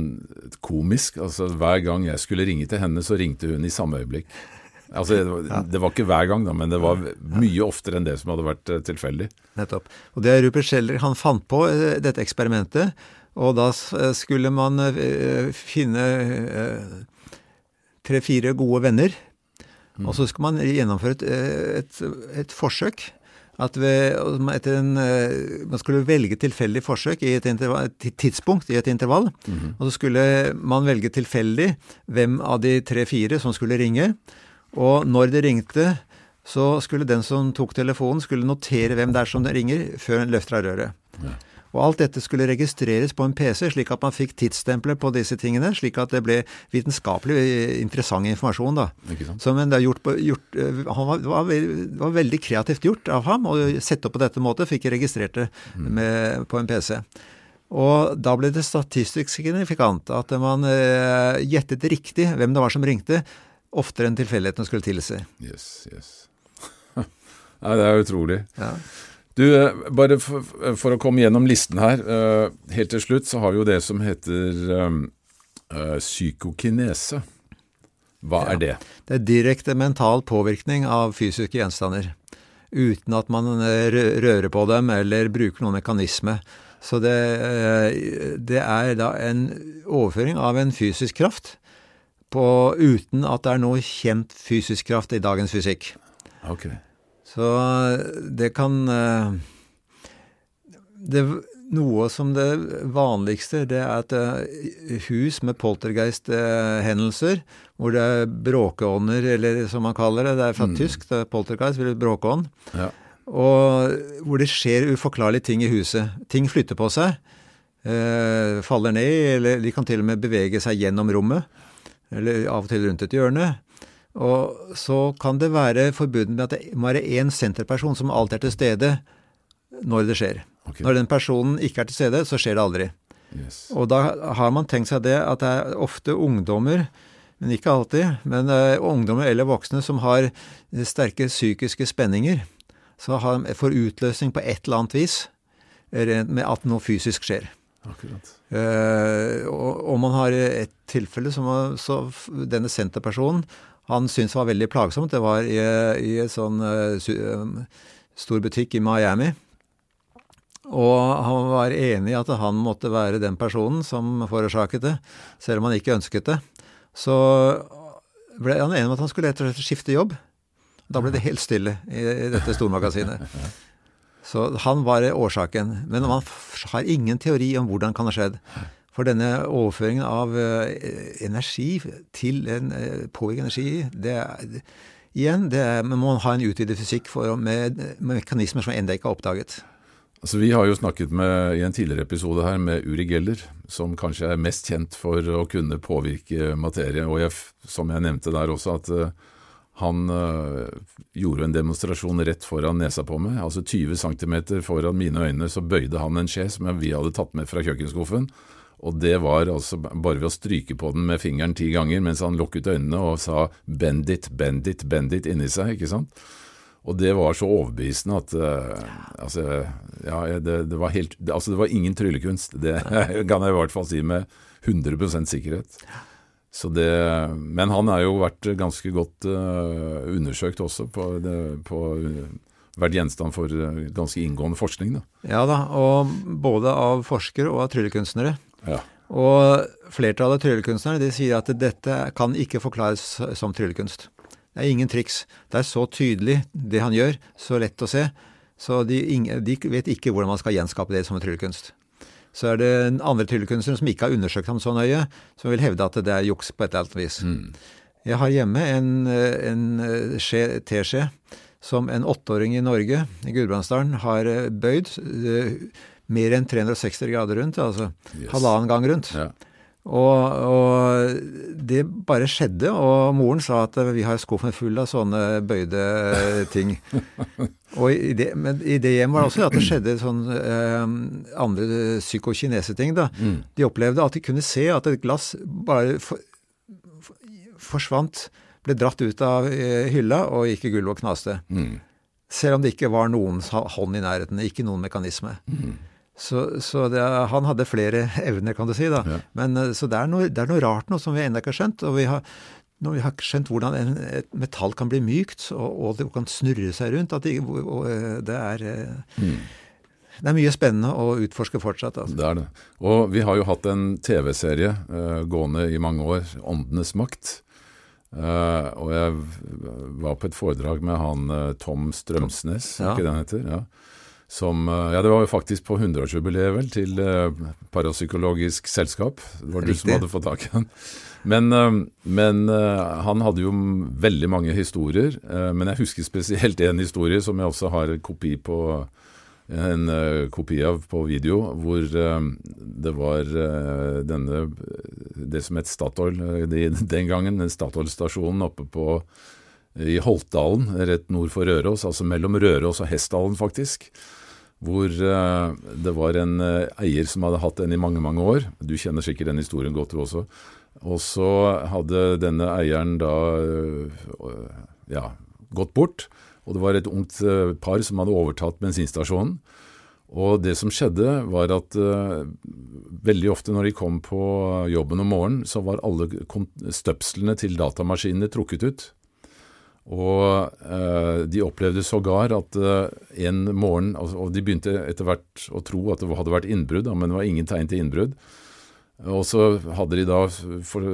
komisk. altså Hver gang jeg skulle ringe til henne, så ringte hun i samme øyeblikk. Altså Det var, ikke hver gang, da, men det var mye oftere enn det som hadde vært uh, tilfeldig. Nettopp. Og det er Rupert Scheller han fant på uh, dette eksperimentet. Og da skulle man finne tre-fire gode venner og så skal man gjennomføre et, et, et forsøk. At ved, en, eh, man skulle velge tilfeldig forsøk i et, et tidspunkt i et intervall. Mm -hmm. Og så skulle man velge tilfeldig hvem av de tre-fire som skulle ringe. Og når det ringte, så skulle den som tok telefonen, skulle notere hvem det er som ringer, før en løfter av røret. Ja. Og alt dette skulle registreres på en PC, slik at man fikk tidsstempler på disse tingene, slik at det ble vitenskapelig eh, interessant informasjon. da. Så, men det, gjort, gjort, eh, var, var, var, veldig kreativt gjort av ham å sette opp på dette måte, fikk registrert det mm. med, på en PC. Og da ble det statistisk signifikant at man eh, gjettet riktig hvem det var som ringte, oftere enn tilfeldighetene skulle tilsi. Yes, yes. Nei, det er utrolig. Ja. Du, eh, bare for, for, å komme gjennom listen her. Uh, helt til slutt så har vi jo det som heter uh, psykokinese. Hva ja, er det? Det er direkte mental påvirkning av fysiske gjenstander. Uten at man rører på dem eller bruker noen mekanisme. Så det, det er da en overføring av en fysisk kraft på, uten at det er noe kjent fysisk kraft i dagens fysikk. Okay. Så det kan eh, det, Noe som det vanligste, det er at eh, hus med poltergeist-hendelser, hvor det er bråkeånder, eller som man kaller det, det er fra mm. tysk, det er poltergeist, eller bråkeånd, ja. og hvor det skjer uforklarlige ting i huset. Ting flytter på seg, eh, faller ned, eller de kan til og med bevege seg gjennom rommet, eller av og til rundt et hjørne. Og så kan det være forbundet med at det må være én senterperson som alltid er til stede når det skjer. Okay. Når den personen ikke er til stede, så skjer det aldri. Yes. Og da har man tenkt seg det at det er ofte ungdommer, men ikke alltid, men uh, ungdommer eller voksne som har sterke psykiske spenninger, så har, får utløsning på et eller annet vis med at noe fysisk skjer. Akkurat. Eh, og, og, man har et tilfelle som så denne senterpersonen han syntes var veldig plagsomt. Det var i, i en sånn uh, stor butikk i Miami. Og han var enig i at han måtte være den personen som forårsaket det, selv om han ikke ønsket det. Så ble han enig om at han skulle rett og slett skifte jobb. Da ble det helt stille i, i dette stormagasinet. Så han var årsaken. Men man har ingen teori om hvordan kan ha skjedd. For denne overføringen av eh, energi til en uh, påvirket energi, det er Igjen, det er, man må ha en utvidet fysikk for, med, med mekanismer som ennå ikke er oppdaget. Altså, vi har jo snakket med, i en tidligere episode her med Uri Geller, som kanskje er mest kjent for å kunne påvirke materie. Og jeg, som jeg nevnte der også, at uh, han øh, gjorde en demonstrasjon rett foran nesa på meg. Altså 20 cm foran mine øyne så bøyde han en skje som vi hadde tatt med fra kjøkkenskuffen. Og det var altså bare ved å stryke på den med fingeren ti ganger mens han lukket øynene og sa 'bend it, bend it, bend it' inni seg, ikke sant? Og det var så overbevisende at uh, altså, ja, det, det, var helt, det, altså, det var ingen tryllekunst. Det kan jeg i hvert fall si med 100 sikkerhet. Så det, men han har jo vært ganske godt uh, undersøkt også på, det, på vært gjenstand for ganske inngående forskning. Da. Ja da, og både av forskere og av tryllekunstnere. Ja. Og flertallet av tryllekunstnere sier at dette kan ikke forklares som tryllekunst. Det er ingen triks. Det er så tydelig det han gjør, så lett å se. Så de, de vet ikke hvordan man skal gjenskape det som en tryllekunst. Så er det andre tryllekunstnere som ikke har undersøkt ham så nøye, som vil hevde at det er juks på et eller annet vis. Mm. Jeg har hjemme en, en teskje som en åtteåring i Norge, i Gudbrandsdalen, har bøyd mer enn 360 grader rundt, altså yes. halvannen gang rundt. Ja. Og, og, det bare skjedde, og moren sa at vi har skuffen full av sånne bøyde ting. og i det, men i det hjemmet var det også at det skjedde sånn eh, andre psykokinese-ting. da. Mm. De opplevde at de kunne se at et glass bare for, forsvant ble dratt ut av eh, hylla og gikk i gulvet og knaste. Mm. Selv om det ikke var noens hånd i nærheten, ikke noen mekanisme. Så, så det, han hadde flere evner, kan du si. da. Ja. Men, eh, så det er, noe, det er noe rart nå som vi ennå ikke har skjønt. og vi har vi har skjønt hvordan en, et metall kan bli mykt, og, og det kan snurre seg rundt at det, og, eh, det, er, mm. det er mye spennende å utforske fortsatt. Altså. Det er det. Og vi har jo hatt en TV-serie uh, gående i mange år, 'Åndenes makt'. Uh, og jeg var på et foredrag med han uh, Tom Strømsnes, Ja. ikke det han heter? Ja. Som, eh, ja, det var jo faktisk på 100-årsjubileet vel, til eh, Parapsykologisk selskap. Det var du som hadde fått tak i han. Men, eh, men han hadde jo veldig mange historier. men jeg husker spesielt en historie som jeg også har kopi på en kopi av på video, hvor det var denne Det som het Statoil de, den gangen, den Statoil-stasjonen oppe på i Holtdalen, rett nord for Røros, altså mellom Røros og Hessdalen, faktisk. Hvor eh, det var en eh, eier som hadde hatt den i mange, mange år. Du kjenner sikkert den historien godt, du også. Og så hadde denne eieren da eh, ja, gått bort. Og det var et ungt par som hadde overtatt bensinstasjonen. Og det som skjedde, var at uh, veldig ofte når de kom på jobben om morgenen, så var alle støpslene til datamaskinene trukket ut. Og eh, de opplevde sågar at eh, en morgen altså, Og de begynte etter hvert å tro at det hadde vært innbrudd, men det var ingen tegn til innbrudd. Og så hadde de da for,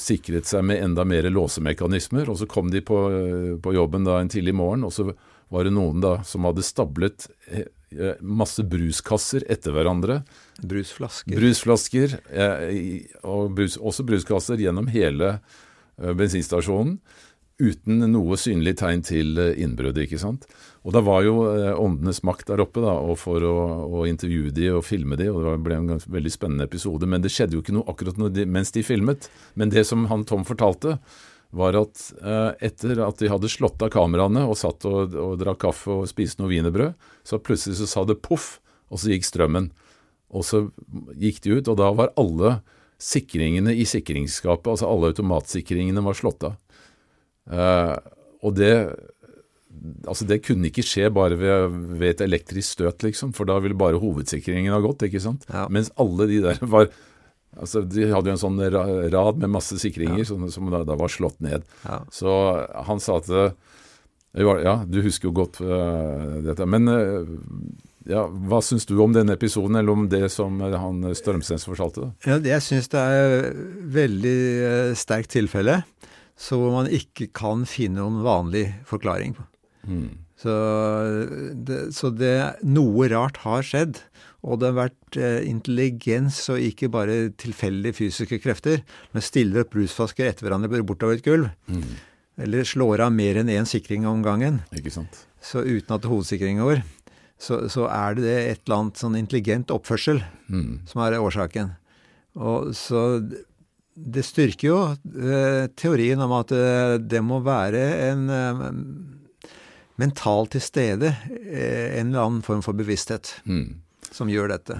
sikret seg med enda mer låsemekanismer, og så kom de på, eh, på jobben da en tidlig morgen, og så var det noen da som hadde stablet eh, eh, masse bruskasser etter hverandre. Brusflasker. Brusflasker, eh, og brus, også bruskasser gjennom hele eh, bensinstasjonen, uten noe synlig tegn til innbruddet, ikke sant. Og da var jo eh, åndenes makt der oppe, da, og for å, å intervjue de og filme de, og det ble en ganske, veldig spennende episode. Men det skjedde jo ikke noe akkurat når de, mens de filmet. Men det som han Tom fortalte, var at eh, etter at de hadde slått av kameraene og satt og, og drakk kaffe og spiste noe wienerbrød, så plutselig så sa det poff, og så gikk strømmen. Og så gikk de ut, og da var alle sikringene i sikringsskapet, altså alle automatsikringene var slått av. Eh, og det Altså det kunne ikke skje bare ved, ved et elektrisk støt, liksom, for da ville bare hovedsikringen ha gått, ikke sant. Ja. Mens alle de der var Altså De hadde jo en sånn rad med masse sikringer som, som da, da var slått ned. Ja. Så han sa at Ja, du husker jo godt uh, dette. Men uh, ja, hva syns du om denne episoden, eller om det som han Strømsnes fortalte? Ja, jeg syns det er veldig eh, sterkt tilfelle, så hvor man ikke kan finne noen vanlig forklaring på. Mm. Så det, så det Noe rart har skjedd. Og det har vært eh, intelligens og ikke bare tilfeldige fysiske krefter. Men stiller opp brusflasker etter hverandre bortover et gulv. Mm. Eller slår av mer enn én sikring om gangen. Ikke sant? Så uten at hovedsikringen går. Så, så er det et eller annet sånn intelligent oppførsel Mm. som er årsaken. Og så det styrker jo eh, teorien om at eh, det må være en eh, mental til stede, eh, en eller annen form for bevissthet, Mm. som gjør dette.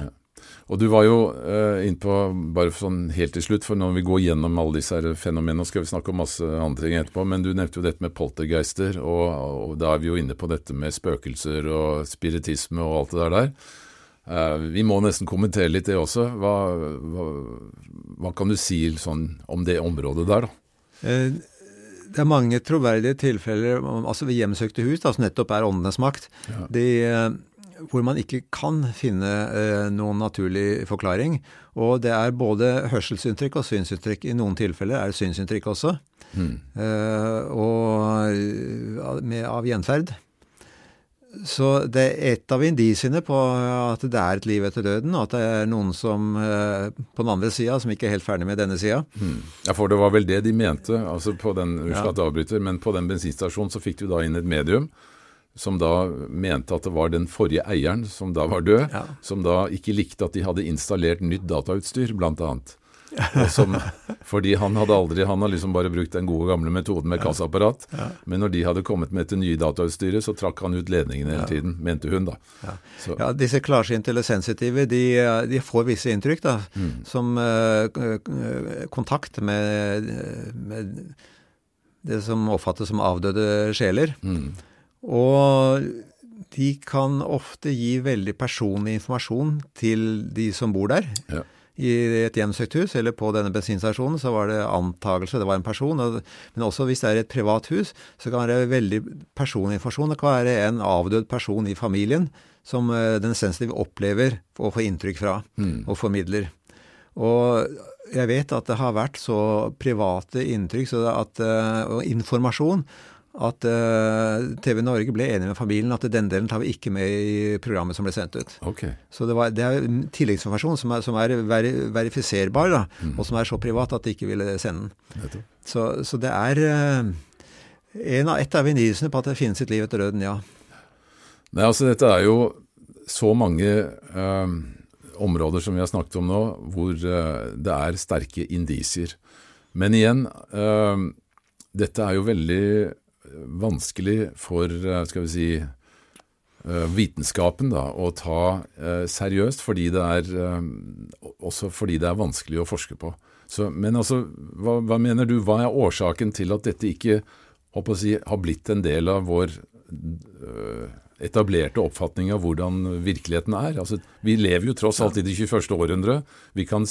Og du var jo eh, innpå, bare sånn helt til slutt, for når vi går gjennom alle disse her fenomenene, skal vi snakke om masse andre ting etterpå, men du nevnte jo dette med poltergeister, og, og da er vi jo inne på dette med spøkelser og spiritisme og alt det der der. Eh, vi må nesten kommentere litt det også. Hva, hva, hva kan du si sånn om det området der, da? Eh, Det er mange troverdige tilfeller altså ved hjemsøkte hus, da, som nettopp er åndenes makt, Ja. de, eh, hvor man ikke kan finne eh, noen naturlig forklaring. Og det er både hørselsinntrykk og synsinntrykk. I noen tilfeller er det synsinntrykk også. Mm. eh, og med, av gjenferd. Så det er et av indisiene på at det er et liv etter døden, og at det er noen som eh, på den andre sida, som ikke er helt ferdig med denne sida. Mm. Ja, for det var vel det de mente. altså på den. Unnskyld at jeg avbryter, men på den bensinstasjonen så fikk du da inn et medium som da mente at det var den forrige eieren, som da var død, Ja. som da ikke likte at de hadde installert nytt datautstyr, blant annet. Som, fordi han hadde aldri, han har liksom bare brukt den gode gamle metoden med kassaapparat. Men når de hadde kommet med dette nye datautstyret, så trakk han ut ledningene hele tiden, mente hun da. Ja. Ja, disse klarsynte eller sensitive, de, de får visse inntrykk, da, som eh, k- k- kontakt med, med det som oppfattes som avdøde sjeler. Mm. Og de kan ofte gi veldig personlig informasjon til de som bor der. Ja. I et hjemsøkt hus, eller på denne bensinstasjonen, så var det antagelse, det var en person. Og, men også hvis det er et privat hus, så kan det være veldig personlig informasjon. Det kan være en avdød person i familien som eh, den sensitive opplever og får inntrykk fra, og formidler. Og jeg vet at det har vært så private inntrykk så at, eh, og informasjon at uh, TV Norge ble enig med familien at den delen tar vi ikke med i programmet som ble sendt ut. Okay. Så det, var, det er tilleggsinformasjon som er, som er ver verifiserbar, da, og som er så privat at de ikke ville sende den. Så, så det er uh, en av, et av indisiene på at det finnes et liv etter døden, ja. Nei, altså dette er jo så mange uh, områder som vi har snakket om nå, hvor eh, det er sterke indisier. Men igjen, eh, dette er jo veldig vanskelig for, eh, skal vi si, eh, vitenskapen da, å ta eh, seriøst, fordi det er, også fordi det er vanskelig å forske på. Så, men altså, hva, hva mener du, hva er årsaken til at dette ikke si, har blitt en del av vår etablerte oppfatning av hvordan virkeligheten er. Altså, vi lever jo tross alt i det 21. århundre. Vi, kan,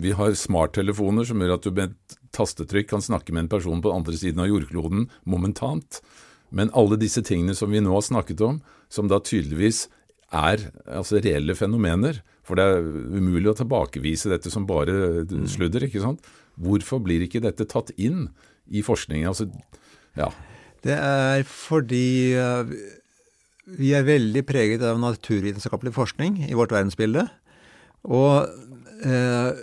vi har smarttelefoner som gjør at du med et tastetrykk kan snakke med en person på den andre siden av jordkloden momentant. Men alle disse tingene som vi nå har snakket om, som da tydeligvis er altså reelle fenomener, for det er umulig å tilbakevise dette som bare sludder, ikke sant? Hvorfor blir ikke dette tatt inn i forskningen? Altså, ja. Det er fordi eh, vi er veldig preget av naturvitenskapelig forskning i vårt verdensbilde. Og eh,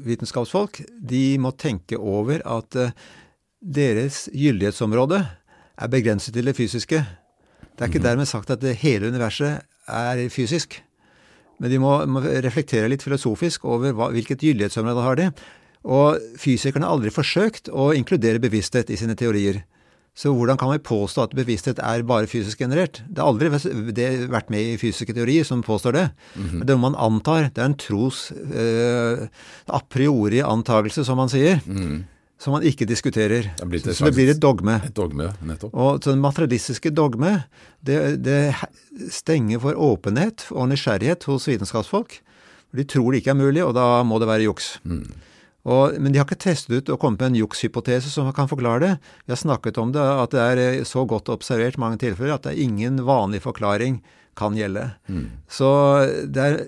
naturvitenskapsfolk de må tenke over at eh, deres gyldighetsområde er begrenset til det fysiske. Det er ikke dermed sagt at det hele universet er fysisk. Men de må, må reflektere litt filosofisk over hva, hvilket gyldighetsområde har de. Og fysikerne har aldri forsøkt å inkludere bevissthet i sine teorier. Så hvordan kan vi påstå at bevissthet er bare fysisk generert? Det har aldri det vært med i fysiske teorier som påstår det. Men Det man antar, det er en tros eh, a priori antagelse, som man sier, som man ikke diskuterer. Det et Så det blir et dogme. Et dogme, nettopp. Og så det materialistiske dogme, det, det stenger for åpenhet og nysgjerrighet hos vitenskapsfolk. De tror det ikke er mulig, og da må det være juks. Og, men de har ikke testet ut og kommet med en jukshypotese som kan forklare det. Vi har snakket om det, at det er eh, så godt observert mange tilfeller at det er ingen vanlig forklaring kan gjelde. Så det er,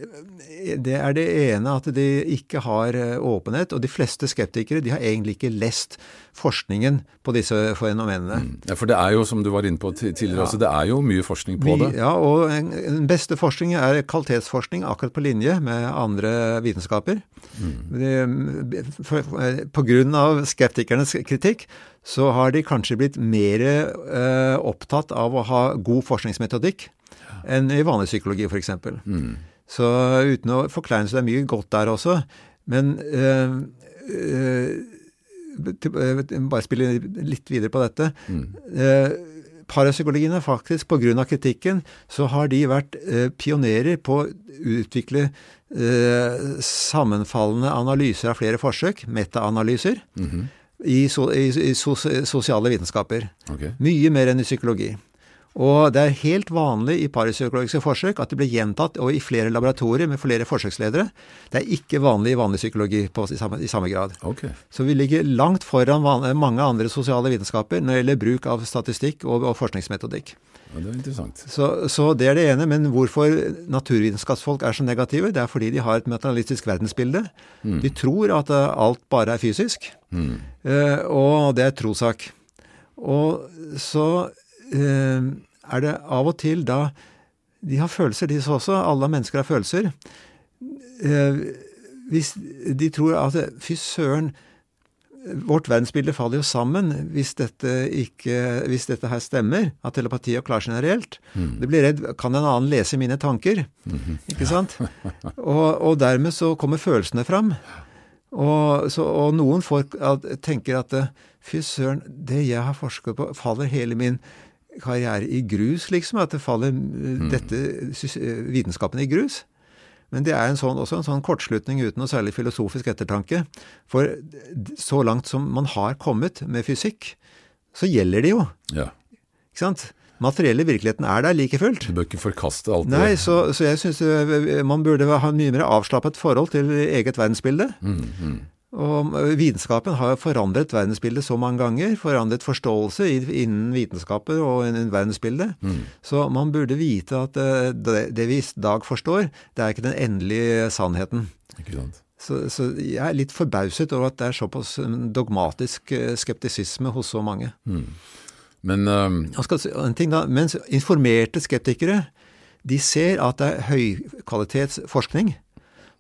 det er det ene at de ikke har eh, åpenhet, og de fleste skeptikere de har egentlig ikke lest forskningen på disse fenomenene. Ja, For det er jo, som du var inne på tidligere, tidligere, også, det er jo mye forskning på det. ja, og den beste forskningen er kvalitetsforskning akkurat på linje med andre vitenskaper. Mm. av skeptikernes kritikk så har de kanskje blitt mer eh, opptatt av å ha god forskningsmetodikk enn i vanlig psykologi f.eks. Så uten å forklare så det er mye godt der også. Men øh, øh, til- bare spille litt videre på dette. Eh, parapsykologien er faktisk, pga. kritikken, så har de vært eh, pionerer på å utvikle eh, sammenfallende analyser av flere forsøk, metaanalyser, i, so, i, i sos, sosiale vitenskaper. Okay. Mye mer enn i psykologi. Og det er helt vanlig i parapsykologiske forsøk at det blir gjentatt og i flere laboratorier med flere forsøksledere. Det er ikke vanlig i vanlig psykologi på, i, samme, i samme grad. Okay. Så vi ligger langt foran van, mange andre sosiale vitenskaper når det gjelder bruk av statistikk og, og forskningsmetodikk. Ja, det er interessant. Så, så det er det ene. Men hvorfor naturvitenskapsfolk er så negative, det er fordi de har et materialistisk verdensbilde. De tror at eh, alt bare er fysisk, eh, og det er trossak. Og så er det av og til da De har følelser, de også. Alle mennesker har følelser. Eh, hvis de tror at fy søren, vårt verdensbilde faller jo sammen hvis dette, ikke, hvis dette her stemmer, at telepati og klar generelt. Mm. Det blir redd kan en annen lese mine tanker? Ikke sant? Og, og dermed så kommer følelsene fram. Og, så, og noen folk at, tenker at fy søren, det jeg har forsket på, faller hele min karriere i grus, liksom. At det faller dette vitenskapen i grus. Men det er en sånn, også en sånn kortslutning uten noe særlig filosofisk ettertanke. For så langt som man har kommet med fysikk, så gjelder det jo. Ja. Ikke sant? materielle virkeligheten er der like fullt. Du bør ikke forkaste alt det. Nei, så, så jeg syns man burde ha mye mer avslappet forhold til eget verdensbilde. Mm, mm. Og vitenskapen har forandret verdensbildet så mange ganger. Forandret forståelse innen vitenskaper og innen verdensbildet. Mm. Så man burde vite at det, det vi i dag forstår, det er ikke den endelige sannheten. Ikke sant. Så, så, jeg er litt forbauset over at det er såpass dogmatisk skeptisisme hos så mange. Mm. Men uh, en ting da, Mens informerte skeptikere de ser at det er høykvalitetsforskning.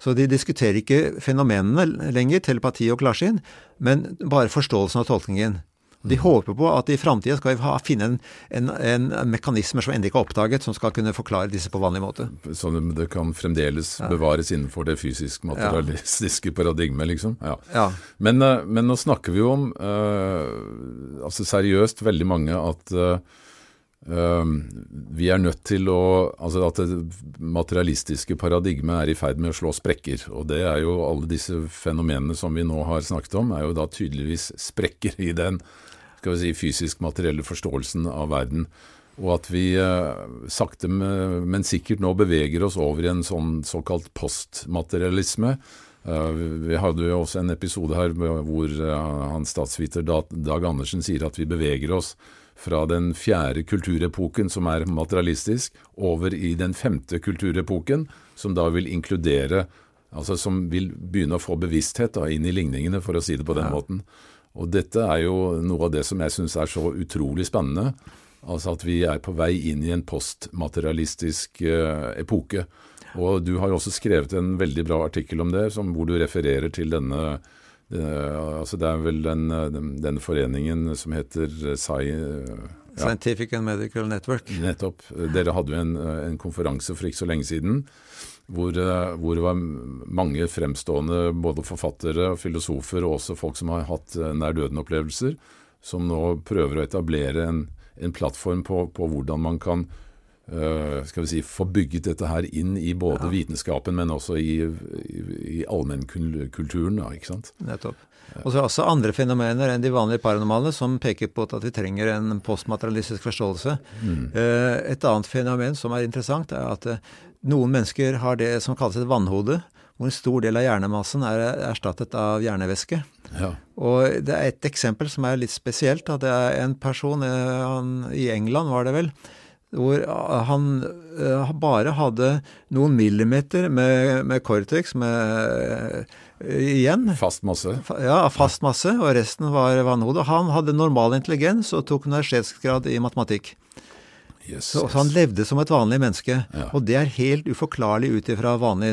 Så de diskuterer ikke fenomenene lenger, telepati og klarsyn, men bare forståelsen av tolkningen. De håper på at i framtida skal vi finne en, en, en, mekanismer som ennå ikke er oppdaget, som skal kunne forklare disse på vanlig måte. Så det kan fremdeles ja. bevares innenfor det fysisk-materialistiske ja. paradigmet, liksom? Ja. ja. Men, eh, men, nå snakker vi jo om, uh, altså seriøst, veldig mange at Uh, vi er nødt til å Altså at det materialistiske paradigmet er i ferd med å slå sprekker. Og det er jo alle disse fenomenene som vi nå har snakket om, er jo da tydeligvis sprekker i den skal vi si, fysisk-materielle forståelsen av verden. Og at vi uh, sakte, men sikkert nå beveger oss over i en sånn såkalt postmaterialisme. Uh, vi hadde jo også en episode her hvor uh, han statsviter Dag Andersen sier at vi beveger oss fra den fjerde kulturepoken, som er materialistisk, over i den femte kulturepoken, som da vil inkludere Altså som vil begynne å få bevissthet da, inn i ligningene, for å si det på den ja. måten. Og dette er jo noe av det som jeg syns er så utrolig spennende. Altså at vi er på vei inn i en postmaterialistisk uh, epoke. Og du har jo også skrevet en veldig bra artikkel om det, som, hvor du refererer til denne altså det er vel den, den, den foreningen som heter Sci... Ja. Scientific and Medical Network. Nettopp. Dere hadde jo en, en konferanse for ikke så lenge siden hvor, hvor, det var mange fremstående både forfattere, filosofer og også folk som har hatt nær døden-opplevelser, som nå prøver å etablere en, en plattform på, på, hvordan man kan skal vi si, få bygget dette her inn i både ja. vitenskapen, men også i, i, i allmennkulturen. ikke sant? Nettopp. Og så er det også andre fenomener enn de vanlige paranormale som peker på at vi trenger en postmaterialistisk forståelse. Mm. Uh, et annet fenomen som er interessant, er at uh, noen mennesker har det som kalles et vannhode, hvor en stor del av hjernemassen er erstattet av hjernevæske. Ja. Og det er et eksempel som er litt spesielt. At det er en person han, i England, var det vel, hvor han uh, bare hadde noen millimeter med, med Cortex med, uh, igjen. Fast masse? Ja, fast masse, og resten var vannhode. Han hadde normal intelligens og tok universitetsgrad i matematikk. Yes, så, så, han levde som et vanlig menneske. Ja. Og det er helt uforklarlig ut ifra vanlig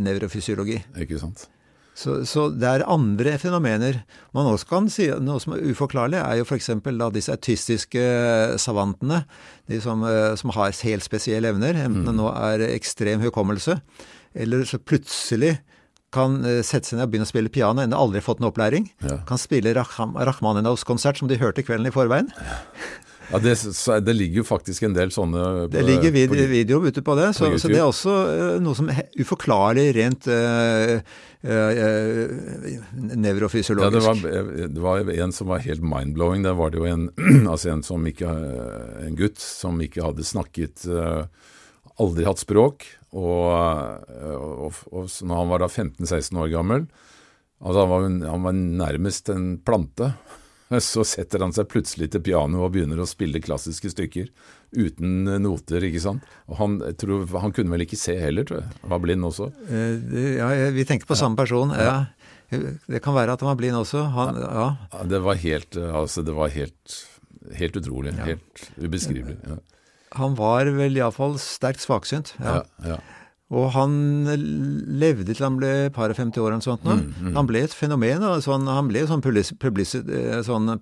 nevrofysiologi. Ikke sant. Så, så, det er andre fenomener. Man også kan si Noe som er uforklarlig, er jo f.eks. disse autistiske savantene. De som, eh, som, har helt spesielle evner. Enten det mm. nå er ekstrem hukommelse, eller så plutselig kan eh, sette seg ned og begynne å spille piano ennå aldri fått noen opplæring. Ja. Kan spille Rakhmaninovs konsert som de hørte kvelden i forveien. Ja. Det, det, ligger jo faktisk en del sånne på, Det ligger vid videoer ute på det, så, så, det er også noe som er uforklarlig rent uh, nevrofysiologisk. Ja, det var, det var, en som var helt mind-blowing. Det var det jo en, altså en, som ikke, en gutt som ikke hadde snakket Aldri hatt språk. Og, og, og når han var da 15-16 år gammel altså han var, han var nærmest en plante. Så setter han seg plutselig til piano og begynner å spille klassiske stykker uten noter, ikke sant. Og han, tror, han kunne vel ikke se heller, tror jeg. Han var blind også. Eh, ja, vi tenker på samme person. ja. Det kan være at han var blind også. Han, ja. ja. Det var helt, altså, det var helt, helt utrolig. Helt ubeskrivelig. Ja. Han var vel iallfall sterkt svaksynt. Ja. Og han levde til han ble par og 50 år eller noe sånt. Mm, mm. Han ble et fenomen. Altså han ble sånn, eh, sånn,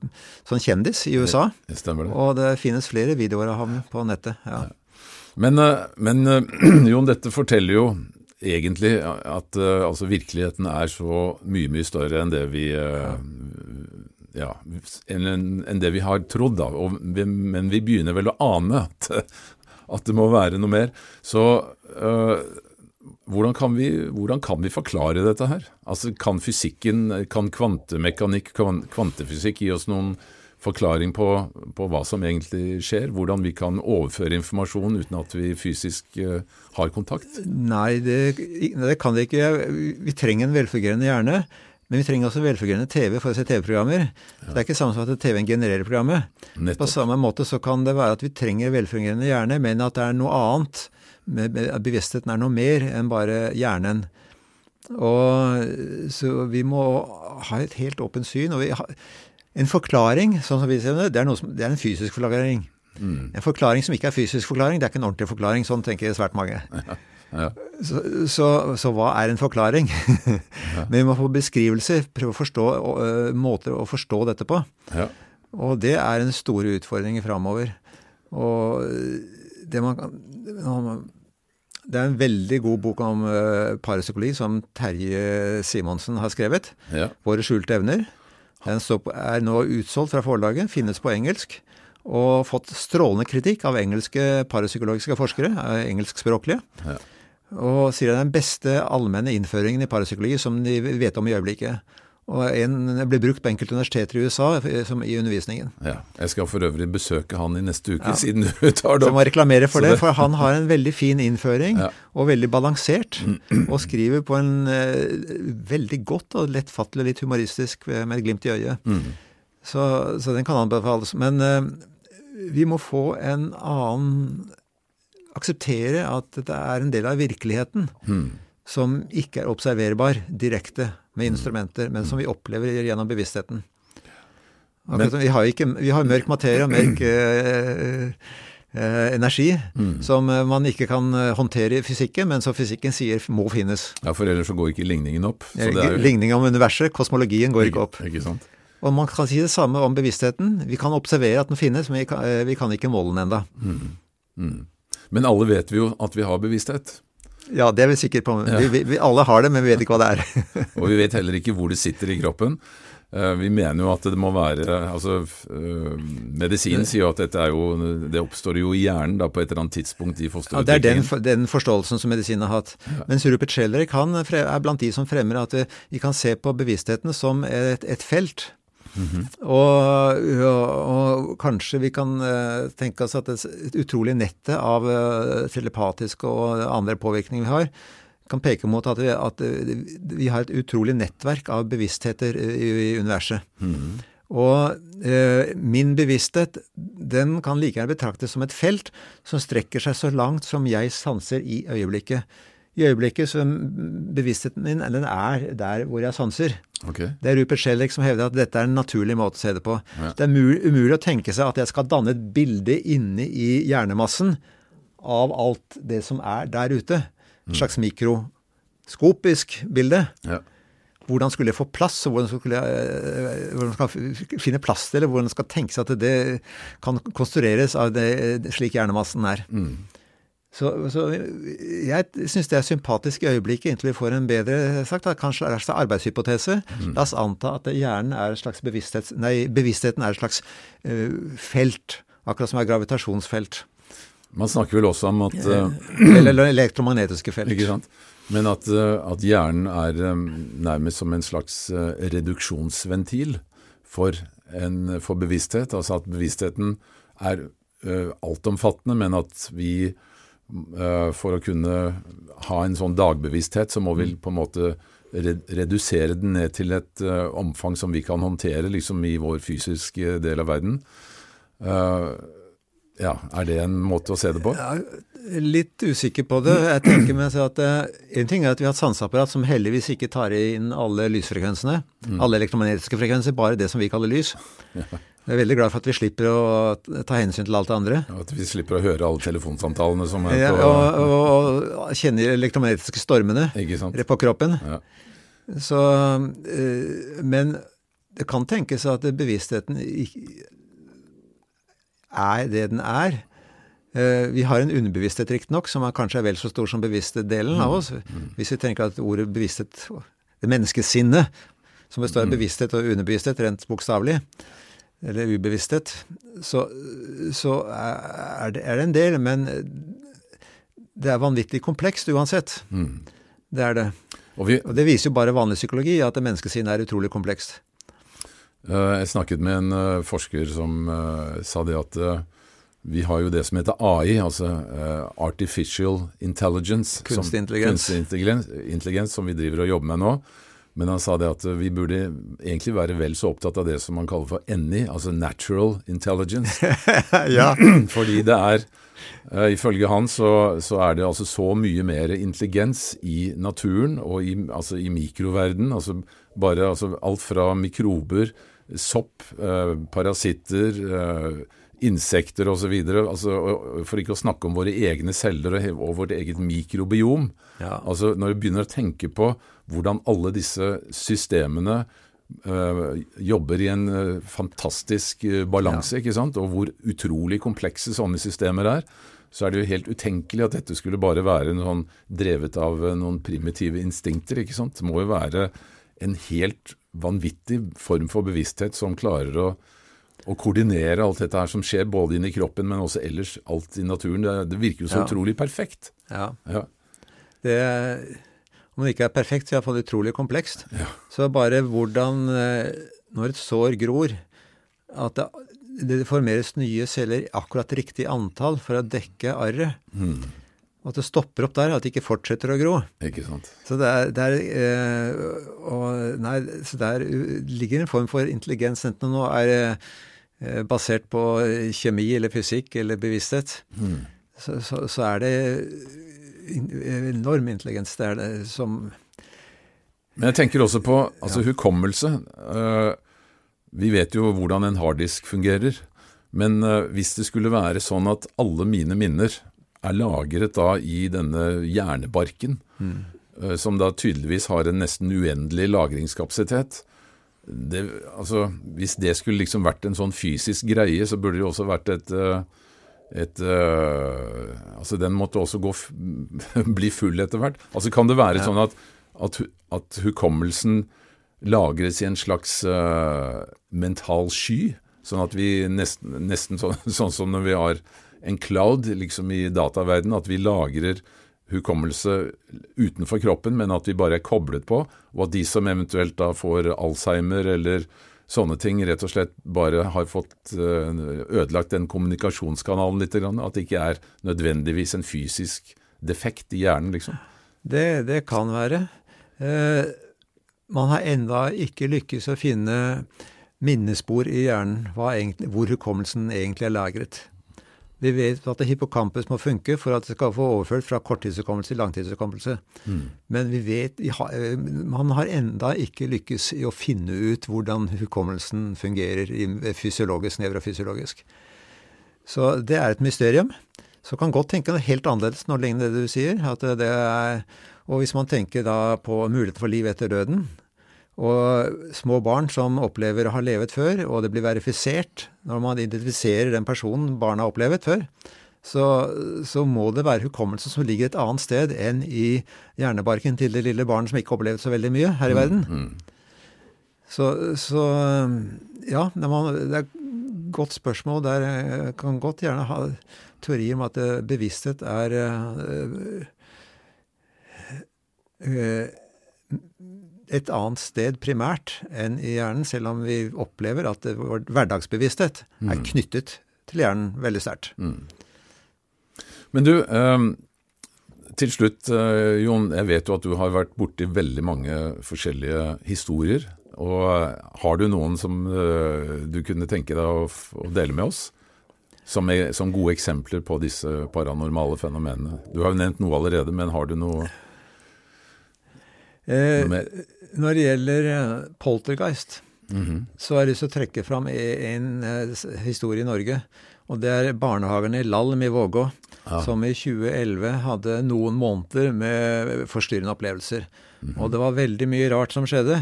sånn, kjendis i USA. Det, det Og det finnes flere videoer av ham på nettet. Ja. Ja. Men, eh, men eh, Jon, dette forteller jo egentlig at altså, virkeligheten er så mye, mye større enn det vi ja, enn, enn det vi har trodd. da, vi, Men vi begynner vel å ane at, at det må være noe mer. Så øh, hvordan kan, vi, hvordan kan vi forklare dette her? Altså, Kan fysikken, kan kvantemekanikk, kan kvantefysikk gi oss noen forklaring på, på, hva som egentlig skjer? Hvordan vi kan overføre informasjon uten at vi fysisk uh, har kontakt? Nei, det, det kan vi ikke. Vi trenger en velfungerende hjerne. Men vi trenger også velfungerende TV for å se TV-programmer. Ja. Det er ikke samme som at TV-en genererer programmet. Nettopp. På samme måte så kan det være at vi trenger velfungerende hjerne, men at det er noe annet. Bevisstheten er noe mer enn bare hjernen. Og Så vi må ha et helt åpent syn. og vi har en forklaring, sånn som vi ser det, det er, som, det er en fysisk forklaring. Mm. En forklaring som ikke er fysisk forklaring, det er ikke en ordentlig forklaring. Sånn tenker svært mange. Ja. Ja. Så, så, så, hva er en forklaring? ja. Men vi må få beskrivelser, prøve å forstå uh, måter å forstå dette på. Og det er en store utfordring framover. Og det man Det er en veldig god bok om uh, parapsykologi som Terje Simonsen har skrevet. 'Våre skjulte evner'. Den er nå utsolgt fra forlaget, finnes på engelsk, og fått strålende kritikk av engelske parapsykologiske forskere, eh, engelskspråklige. Ja. Og sier det er den beste allmenne innføringen i parapsykologi som de vet om i øyeblikket. Og en blir brukt på enkelte universiteter i USA eh, som i undervisningen. Ja, Jeg skal for øvrig besøke han i neste uke, ja. siden du tar det opp. Så må reklamere for det, det, for han har en veldig fin innføring, ja. og veldig balansert. Og skriver på en eh, veldig godt og lettfattelig, litt humoristisk med et glimt i øyet. Mm. Så, så, den kan anbefales. Men eh, vi må få en annen Akseptere at dette er en del av virkeligheten. Mm som ikke er observerbar direkte med instrumenter, men som vi opplever gjennom bevisstheten. Men, vi, har ikke, vi, har mørk materie og mørk eh, eh, energi mm. som man ikke kan håndtere i fysikken, men som fysikken sier må finnes. Ja, For ellers så går ikke ligningen opp. Så det jo... Ligningen om universet, kosmologien, går ikke, opp. Ikke sant? Og man kan si det samme om bevisstheten. Vi kan observere at den finnes, men vi kan, vi kan ikke måle den enda. Mm. Mm. Men alle vet vi jo at vi har bevissthet. Ja, det er vi sikre på. Ja. Vi, vi, alle har det, men vi vet ikke hva det er. og vi vet heller ikke hvor det sitter i kroppen. Uh, vi mener jo at det må være altså uh, Medisin sier jo at dette er jo, det oppstår jo i hjernen da, på et eller annet tidspunkt i fosterutviklingen. Ja, det er den, den forståelsen som medisinen har hatt. Ja. Mens Rupert Sheldrake han er blant de som fremmer at vi kan se på bevisstheten som et, et felt. Mm -hmm. og, og, og, kanskje vi kan uh, tenke oss at det et utrolig nettet av uh, telepatiske og andre påvirkninger vi har, kan peke mot at vi, at vi har et utrolig nettverk av bevisstheter i, i universet. Mm -hmm. Og eh, min bevissthet den kan like gjerne betraktes som et felt som strekker seg så langt som jeg sanser i øyeblikket i øyeblikket så bevisstheten min den er der hvor jeg sanser. Okay. Det er Rupert Schellek som hevder at dette er en naturlig måte å se det på. Ja. Det er umulig å tenke seg at jeg skal danne et bilde inne i hjernemassen av alt det som er der ute. Et mm. slags mikroskopisk bilde. Ja. Hvordan skulle jeg få plass, og hvordan skulle jeg, eh, hvordan skal finne plass til det? Hvordan skal tenke seg at det kan konstrueres av det, slik hjernemassen er. Mm. Så, så, jeg syns det er sympatisk i øyeblikket, inntil vi får en bedre sagt, da, kanskje er det arbeidshypotese. Mm. La oss anta at hjernen er et slags bevissthet, nei, bevisstheten er et slags uh, felt, akkurat som er gravitasjonsfelt. Man snakker vel også om at uh, Eller elektromagnetiske felt. Ikke sant? Men at, at hjernen er nærmest som en slags reduksjonsventil for, en, for bevissthet. Altså at bevisstheten er altomfattende, men at vi for å kunne ha en sånn dagbevissthet, så må vi mm. på en måte redusere den ned til et uh, omfang som vi kan håndtere liksom i vår fysiske del av verden. Uh, ja, Er det en måte å se det på? Jeg er litt usikker på det. Jeg tenker meg at En ting er at vi har et sanseapparat som heldigvis ikke tar inn alle lysfrekvensene. Mm. Alle elektromagnetiske frekvenser, bare det som vi kaller lys. Jeg er veldig glad for at vi slipper å ta hensyn til alt det andre. Og at vi slipper å høre alle telefonsamtalene som er på ja, og, og, og kjenne elektromagnetiske stormene på kroppen. Ja. Så, eh, men det kan tenkes at bevisstheten er det den er. Eh, vi har en underbevissthet, riktignok, som er kanskje er vel så stor som bevissthet-delen av mm. oss. Hvis vi tenker at ordet bevissthet, det menneskesinnet, som består av mm. bevissthet og underbevissthet, rent bokstavelig, eller ubevissthet, så, så er, det, er, det, en del. Men det er vanvittig komplekst uansett. Mm. Det er det. Og vi, Og det viser jo bare vanlig psykologi, at menneskesinnet er utrolig komplekst. eh, jeg snakket med en eh, forsker som eh, sa det at vi har jo det som heter AI, altså Artificial Intelligence. Kunstig intelligens. Kunstig intelligens, intelligens, som vi driver og jobber med nå. Men han sa det at eh, vi burde egentlig være vel så opptatt av det som man kaller for NI, altså Natural Intelligence. ja. Fordi det er uh, Ifølge han så, så er det altså så mye mer intelligens i naturen og i, altså i mikroverden. Altså bare altså alt fra mikrober, sopp, uh, parasitter, uh, insekter osv. Altså, for ikke å snakke om våre egne celler og, og vårt eget mikrobiom. Ja. Altså Når vi begynner å tenke på hvordan alle disse systemene eh, jobber i en eh, fantastisk eh, balanse, ikke sant? og hvor utrolig komplekse sånne systemer er, så er det jo helt utenkelig at dette skulle bare være sånn drevet av noen primitive instinkter. ikke sant? Det må jo være en helt vanvittig form for bevissthet som klarer å, å koordinere alt dette her som skjer, både inni kroppen, men også ellers alt i naturen. Det, det virker jo så Ja. utrolig perfekt. ja. Ja. Det, om det ikke er perfekt, så er det iallfall utrolig komplekst. Ja. Så bare hvordan eh, Når et sår gror, at det, det formeres nye celler i akkurat riktig antall for å dekke arret. Mm. Og at det stopper opp der, at det ikke fortsetter å gro. Ikke sant. Så det, er, det, er, eh, og, nei, så der ligger en form for intelligens, enten det nå er eh, basert på kjemi eller fysikk eller bevissthet, Mm. så, så, så er det enorm intelligens. Er det som Men jeg tenker også på altså, hukommelse. Eh, vi vet jo hvordan en harddisk fungerer. Men eh, hvis det skulle være sånn at alle mine minner er lagret da i denne hjernebarken, mm. som da tydeligvis har en nesten uendelig lagringskapasitet det, altså, Hvis det skulle liksom vært en sånn fysisk greie, så burde det jo også vært et eh, et, øh, altså Den måtte også gå bli full etter hvert. Altså Kan det være Ja. sånn at, at, at hukommelsen lagres i en slags øh, mental sky? Sånn at vi nesten, nesten sånn, sånn som når vi har en cloud liksom i dataverdenen, at vi lagrer hukommelse utenfor kroppen, men at vi bare er koblet på, og at de som eventuelt da får Alzheimer eller sånne ting, rett og slett bare har fått øh, ødelagt den kommunikasjonskanalen litt, at det ikke er nødvendigvis en fysisk defekt i hjernen, liksom. Det, det kan være. Eh, man har enda ikke lykkes å finne minnespor i hjernen egentlig, hvor hukommelsen egentlig er lagret. Vi vet at hippocampus må funke for at det skal få overført fra korttidshukommelse til langtidshukommelse. Men vi vet, eh, man har enda ikke lykkes i å finne ut hvordan hukommelsen fungerer fysiologisk, nevrofysiologisk. Så det er et mysterium. Så kan godt tenke noe helt annerledes når det ligner det du sier. At det er, og hvis man tenker da på muligheten for liv etter døden, og små barn som opplever å ha levet før, og det blir verifisert når man identifiserer den personen barna har opplevet før, så, så må det være hukommelsen som ligger et annet sted enn i hjernebarken til det lille barnet som ikke har opplevd så veldig mye her i verden. Så, så ja, det er et godt spørsmål. Der jeg kan godt gjerne ha teorier om at eh, bevissthet er øh, eh, et annet sted primært enn i hjernen, selv om vi opplever at vår hverdagsbevissthet er knyttet til hjernen veldig sterkt. Men du, eh, til slutt, eh, Jon. Jeg vet jo at du har vært borti veldig mange forskjellige historier. Og eh, har du noen som eh, du kunne tenke deg å dele med oss? Som, er, som gode eksempler på disse paranormale fenomenene. Du har jo nevnt noe allerede, men har du noe, Eh, når det gjelder poltergeist, poltergeist, -hmm. så har jeg lyst til å trekke fram e- en eh, historie i Norge. Og det er barnehagene i Lalm i Vågå, Ja. som i 2011 hadde noen måneder med forstyrrende opplevelser. Og det var veldig mye rart som skjedde.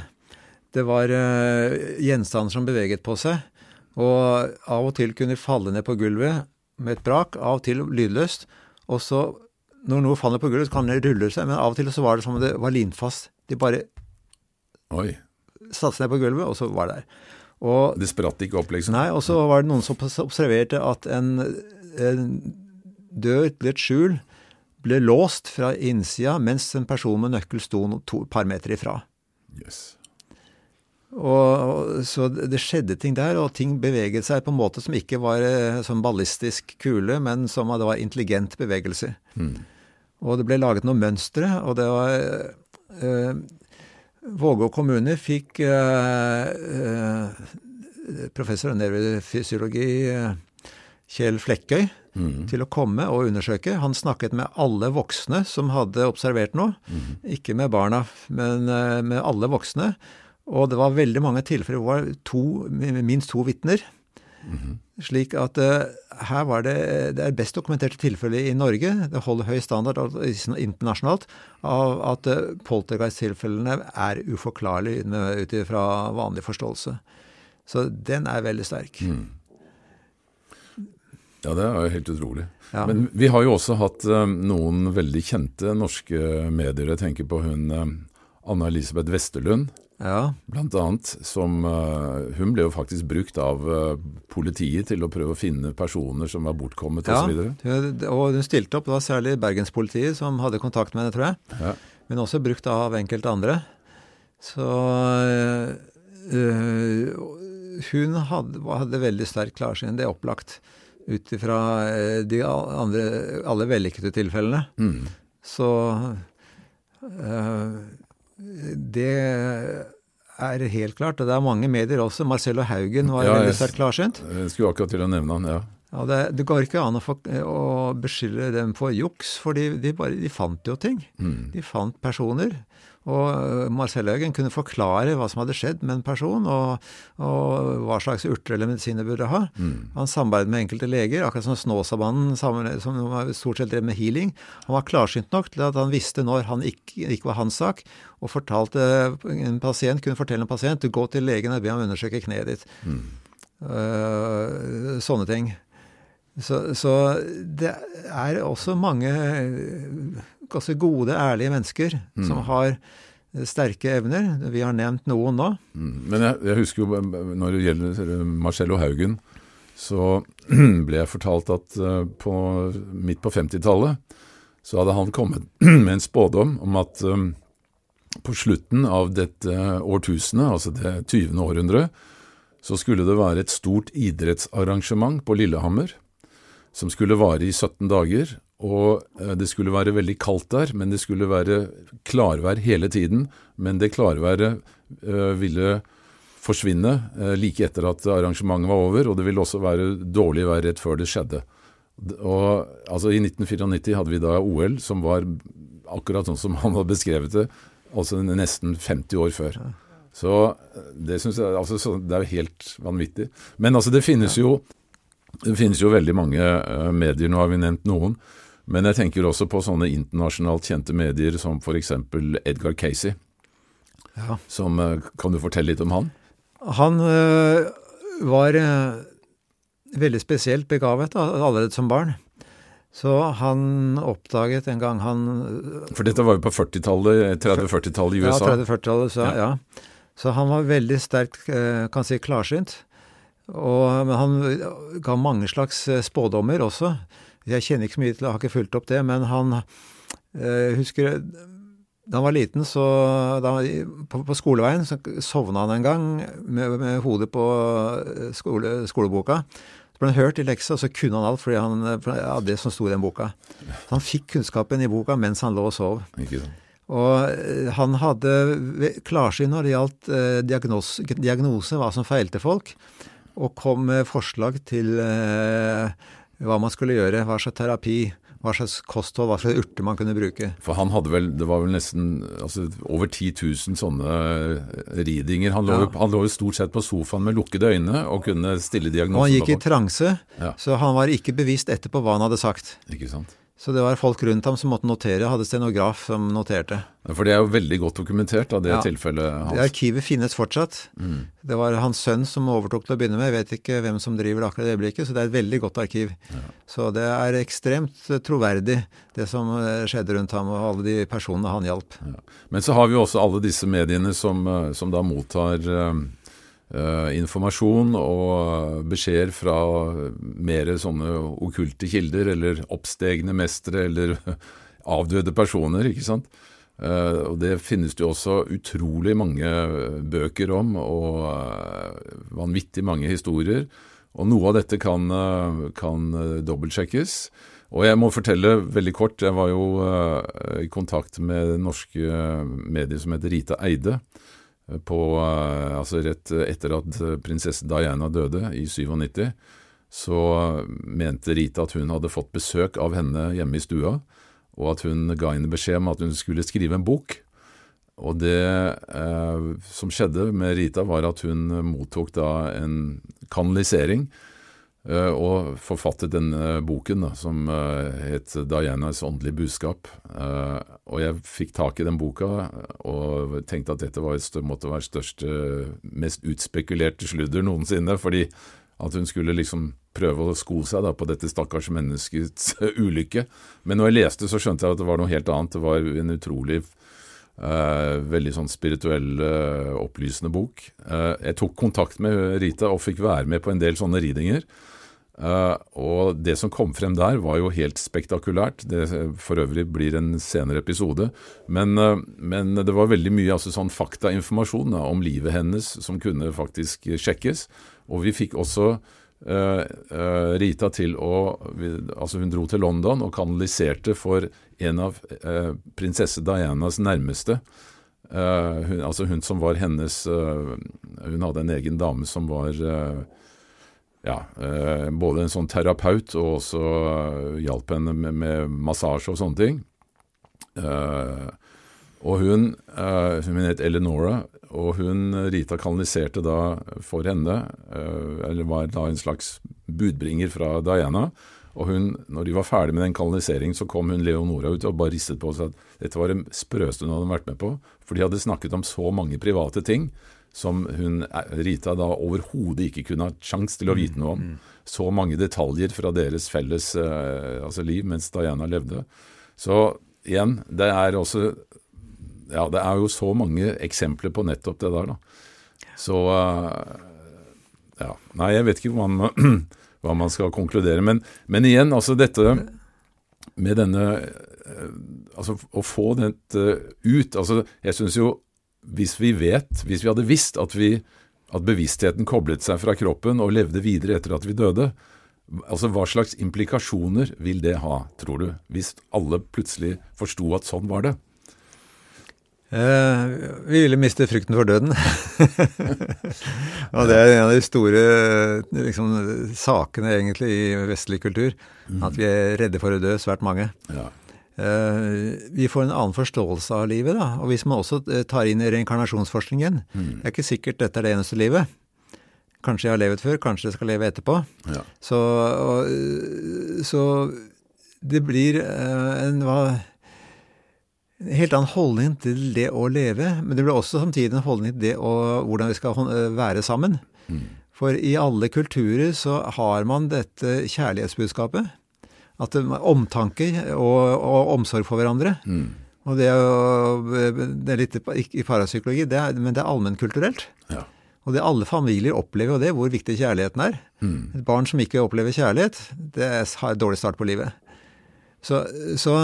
Det var uh, gjenstander som beveget på seg, og av og til kunne de falle ned på gulvet med et brak, av og til lydløst. Og så, når noe faller på gulvet, så kan det rulle seg, men av og til så var det som om det var limfast. De bare Oi. satte seg på gulvet, og så var det der. Og Det spratt ikke opp, liksom? Nei, og så var det noen som observerte at en, en dør til et skjul ble låst fra innsida mens en person med nøkkel sto et par meter ifra. Yes. Og, så det skjedde ting der, og ting beveget seg på en måte som ikke var eh, som ballistisk kule, men som det var intelligent bevegelse. Mm. Og det ble laget noen mønstre, og det var Vågå kommune fikk eh, eh, professor i nevrofysiologi eh, Kjell Flekkøy Mm. til å komme og undersøke. Han snakket med alle voksne som hadde observert noe. Mm. Ikke med barna, men eh, med alle voksne. Og det var veldig mange tilfeller hvor det var to, minst to vitner. Mhm. Slik at uh, her var det det er best dokumenterte tilfellet i Norge, det holder høy standard altså internasjonalt, av at uh, poltergeist-tilfellene er uforklarlige ut ifra vanlig forståelse. Så den er veldig sterk. Mm. Ja, det er jo helt utrolig. Ja. Men vi har jo også hatt eh, noen veldig kjente norske medier. Jeg tenker på hun eh, Anna Elisabeth Westerlund, Ja, blant annet. Som, uh, hun ble jo faktisk brukt av uh, politiet til å prøve å finne personer som var bortkommet ja. osv. Hun- og hun stilte opp. Det var særlig bergenspolitiet som hadde kontakt med henne, tror jeg. Ja. men også brukt av enkelte andre. Så øh, hun hadde, hadde veldig sterk klarsyn, det er opplagt, ut ifra de andre, alle vellykkede tilfellene. Mm. Så det er helt klart. Og det er mange medier også. Marcello Haugen var Ja, veldig sterkt klarsynt. Jeg skulle akkurat til å nevne han, ja. Ja, det, det går ikke an å, få, å beskylde dem for juks, for de, de, bare, de fant jo ting. Mm. De fant personer. Og øh, Marcel Haugen kunne forklare hva som hadde skjedd med en person, og, og hva slags urter eller medisiner burde ha. Mm. Han samarbeidet med enkelte leger, akkurat som Snåsamannen, som stort sett drev med healing. Han var klarsynt nok til at han visste når han ikke, ikke var hans sak, og fortalte en pasient, kunne fortelle en pasient du gå til legen og be ham undersøke kneet ditt. Mm. Uh, sånne ting. Så, så det er også mange ganske gode, ærlige mennesker Mm. som har øh, sterke evner. Vi har nevnt noen nå. Mm. Men jeg, jeg husker jo eh, når det gjelder Marcello Haugen, så ble jeg fortalt at eh, på, midt på 50-tallet så hadde han kommet med en spådom om at um, på slutten av dette årtusenet, altså det 20. århundre, så skulle det være et stort idrettsarrangement på Lillehammer som skulle vare i 17 dager. Og eh, det skulle være veldig kaldt der, men det skulle være klarvær hele tiden. Men det klarværet eh, ville forsvinne eh, like etter at arrangementet var over, og det ville også være dårlig vær rett før det skjedde. Og altså I 1994 hadde vi da OL som var akkurat sånn som han hadde beskrevet det, altså nesten 50 år før. Så det jeg altså, så, Det er jo helt vanvittig. Men altså, det finnes jo det finnes jo veldig mange medier, nå har vi nevnt noen. Men jeg tenker også på sånne internasjonalt kjente medier som f.eks. Edgar Casey. Ja. Som, eh, kan du fortelle litt om han? Han øh, var øh, veldig spesielt begavet da, allerede som barn. Så han oppdaget en gang han For dette var jo på 40-tallet, 30-40-tallet i USA? Ja, 30-40-tallet, så, ja. så han var veldig sterkt, kan si, klarsynt. Og, men han ga mange slags spådommer også. Jeg kjenner ikke så mye til, jeg har ikke fulgt opp det, men han eh, husker da han var liten, så da, på, på skoleveien, så sovna han en gang med, med hodet på øh, skole, skoleboka. Så ble han hørt i leksa, og så kunne han alt fordi han, hadde ja, det som sto i den boka. Så han fikk kunnskapen i boka mens han lå og sov. Ikke sant? Og eh, han hadde klarsyn når det gjaldt eh, diagnos, diagnose, hva som feilte folk, og kom med forslag til eh, hva man skulle gjøre, hva slags terapi, hva slags kosthold, hva slags urter man kunne bruke. For han hadde vel, det var vel nesten altså, over 10 000 sånne ridinger. Han lå, Ja. han lå jo stort sett på sofaen med lukkede øyne og kunne stille Og han gikk i transe, Ja. så han var ikke bevisst etterpå hva han hadde sagt. Ikke sant? Så det var folk rundt ham som måtte notere, hadde stenograf som noterte. For det er jo veldig godt dokumentert, da, det Ja. tilfellet hans. Det arkivet finnes fortsatt. Mm. Det var hans sønn som overtok til å begynne med. Jeg vet ikke hvem som driver det akkurat i øyeblikket, så det er et veldig godt arkiv. Så det er ekstremt eh, troverdig, det som eh, skjedde rundt ham, og alle de personene han hjalp. Men så har vi jo også alle disse mediene som, eh, som da mottar informasjon og beskjeder fra mer sånne okkulte kilder, eller oppstegne mestere, eller avdøde personer, ikke sant. Uh, og det finnes det jo også utrolig mange bøker om, og vanvittig mange historier. Og noe av dette kan, kan dobbeltsjekkes. Og jeg må fortelle veldig kort, jeg var jo i kontakt med norske medier som heter Rita Eide. På, altså rett etter at prinsesse Diana døde i 97, så mente Rita at hun hadde fått besøk av henne hjemme i stua og at hun ga henne beskjed om at hun skulle skrive en bok. Og det eh, som skjedde med Rita, var at hun mottok da en kanalisering eh, og forfattet denne boken da, som eh, het 'Dianas åndelige budskap'. Eh, og jeg fikk tak i den boka og tenkte at dette var, måtte være største, mest utspekulerte sludder noensinne. fordi at hun skulle liksom prøve å sko seg da på dette stakkars menneskets ulykke. Men når jeg leste, så skjønte jeg at det var noe helt annet. Det var en utrolig veldig sånn spirituell, uh, opplysende bok. Uh, jeg tok kontakt med Rita og fikk være med på en del sånne readinger. og det som kom frem der, var jo helt spektakulært. Det for øvrig blir en senere episode. Men, men det var veldig mye altså, sånn faktainformasjon om livet hennes som kunne faktisk sjekkes. Og vi fikk også Uh, uh, Rita til å Altså, hun dro til London og kanaliserte for en av eh, prinsesse Dianas nærmeste. Hun, altså hun som var hennes Hun hadde en egen dame som var ja, både en sånn terapeut og også hjalp henne med, med massasje og sånne ting. og hun, hun het Eleonora, og hun, Rita kanaliserte da for henne, eh, eller var da en slags budbringer fra Diana. Og hun, når de var ferdig med den kanaliseringen, så kom hun Leonora ut og bare ristet på seg at dette var det sprøeste hun hadde vært med på. For de hadde snakket om så mange private ting som hun, Rita da overhodet ikke kunne ha sjans til å vite noe om. Mm, mm. Så mange detaljer fra deres felles eh, altså liv mens Diana levde. Så igjen, det er også ja, det er jo så mange eksempler på nettopp det der, da. Så uh, ja. Nei, jeg vet ikke hvor man, hva man skal konkludere. Men, men, igjen, altså dette med denne uh, Altså å få dette ut altså Jeg syns jo, hvis vi vet, hvis vi hadde visst at vi at bevisstheten koblet seg fra kroppen og levde videre etter at vi døde, Altså, Hva slags implikasjoner vil det ha, tror du, hvis alle plutselig forsto at sånn var det? Eh, vi ville miste frykten for døden. og det er en av de store liksom, sakene egentlig i vestlig kultur. Mm. At vi er redde for å dø, svært mange. Ja. Eh, vi får en annen forståelse av livet. da, Og hvis man også eh, tar inn reinkarnasjonsforskningen mm. Det er ikke sikkert dette er det eneste livet. Kanskje jeg har levet før, kanskje jeg skal leve etterpå. Ja. Så, og, så det blir en hva en helt annen holdning til det å leve, men det blir også samtidig en holdning til det å, hvordan vi skal være sammen. Mm. For i alle kulturer så har man dette kjærlighetsbudskapet. At det, omtanke og, og, omsorg for hverandre. Mm. Og det er, det er litt i parapsykologi, det er, men det er allmennkulturelt. Ja. Og det alle familier opplever jo det, hvor viktig kjærligheten er. Mm. Et barn som ikke opplever kjærlighet, det har et dårlig start på livet. Så, så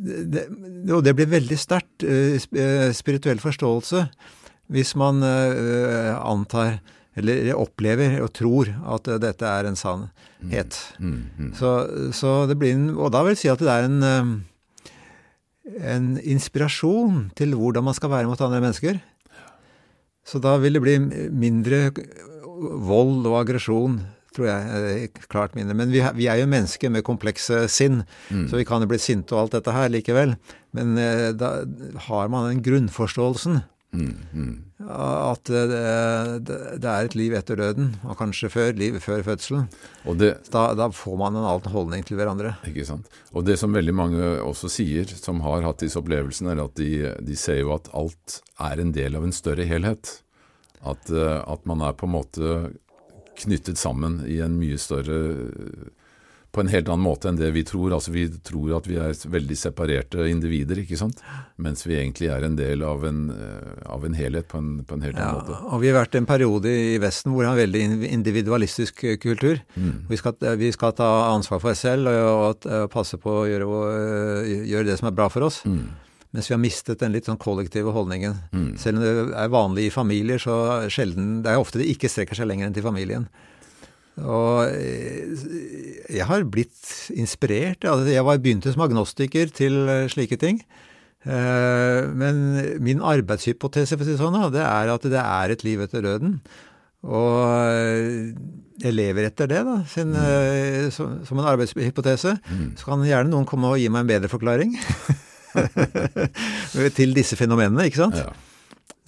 det, og det blir veldig sterkt, eh, eh, spirituell forståelse, hvis man eh, antar eller opplever og tror at dette er en sannhet. Mm, mm, mm. Så, så, det blir en, Og da vil jeg si at det er en, en inspirasjon til hvordan man skal være mot andre mennesker. Så da vil det bli mindre vold og aggresjon tror jeg. Klart mindre. Men vi, vi er jo mennesker med komplekse sinn, mm. så vi kan jo bli sinte og alt dette her likevel. Men eh, da har man den grunnforståelsen. Mm, mm. At det, det, det, er et liv etter døden, og kanskje før liv før fødselen. Det, da, da, får man en annen holdning til hverandre. Ikke sant. Og det som veldig mange også sier, som har hatt disse opplevelsene, er at de, de ser jo at alt er en del av en større helhet. At, eh, at man er på en måte knyttet sammen i en mye større på en helt annen måte enn det vi tror. Altså Vi tror at vi er veldig separerte individer, ikke sant? mens vi egentlig er en del av en, eh, av en helhet på en, på en helt annen måte. og Vi har vært en periode i Vesten hvor vi har en veldig individualistisk eh, kultur. Mm. Vi, skal, vi, skal, ta ansvar for oss selv og, og, passe på å gjøre, gjøre, det som er bra for oss. Mm. Mens vi har mistet den litt sånn kollektive holdningen. Mm. Selv om det er vanlig i familier, så sjelden Det er ofte det ikke strekker seg lenger enn til familien. Og eh, jeg har blitt inspirert. Jeg var begynte som agnostiker til eh, slike ting. Eh, men min arbeidshypotese for å si sånn, det er at det er et liv etter døden. Og jeg lever etter det, da, sin, mm. som en arbeidshypotese. Mm. Så kan gjerne noen komme og gi meg en bedre forklaring til disse fenomenene, ikke sant? Ja.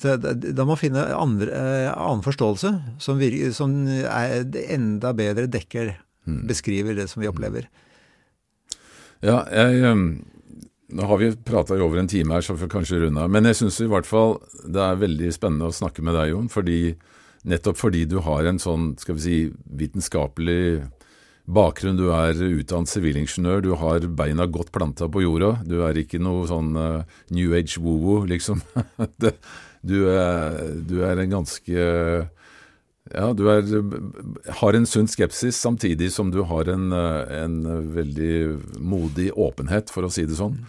Så da må man finne andre, eh, annen forståelse som, virker, som er enda bedre dekker, mm. beskriver det som vi opplever. Ja, jeg, um, nå har vi prata i over en time her, så får kanskje runde av. Men jeg syns i hvert fall det er veldig spennende å snakke med deg, Jon. Fordi, nettopp fordi du har en sånn skal vi si, vitenskapelig bakgrunn. Du er utdannet sivilingeniør, du har beina godt planta på jorda. Du er ikke noe sånn uh, New Age woo-woo, liksom. du, er, du er en ganske ja, du er, har en sunn skepsis samtidig som du har en, en, veldig modig åpenhet, for å si det sånn.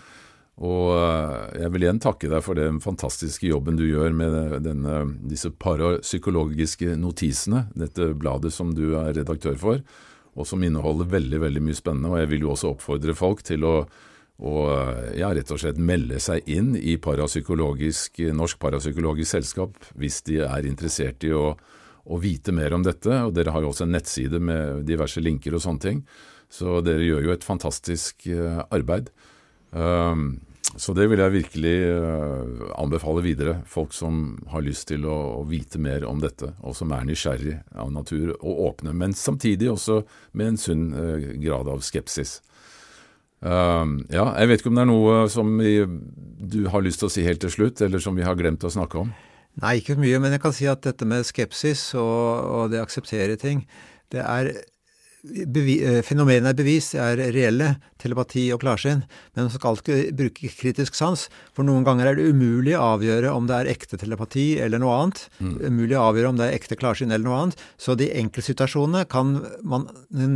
Og eh, jeg vil igjen takke deg for den fantastiske jobben du gjør med denne, disse parapsykologiske notisene, dette bladet som du er redaktør for, og som inneholder veldig, veldig mye spennende. Og jeg vil jo også oppfordre folk til å eh, ja, rett og slett melde seg inn i parapsykologisk, Norsk Parapsykologisk Selskap hvis de er interessert i å, å, vite mer om dette. Og dere har jo også en nettside med diverse linker og sånne ting. Så dere gjør jo et fantastisk uh, arbeid. Um, så det vil jeg virkelig uh, anbefale videre. Folk som har lyst til å, å, vite mer om dette, og som er nysgjerrig av natur og åpne. Men samtidig også med en sunn uh, grad av skepsis. Uh, ja, jeg vet ikke om det er noe som vi, du har lyst til å si helt til slutt, eller som vi har glemt å snakke om? Nei, ikke mye, men jeg kan si at dette med skepsis og, og det å akseptere ting, det er Eh, fenomenene er bevist, er reelle, telepati og klarsyn, men man skal alltid bruke kritisk sans, for noen ganger er det umulig å avgjøre om det er ekte telepati eller noe annet. Mm. Umulig å avgjøre om det er ekte klarsyn eller noe annet. Så de enkeltsituasjonene kan man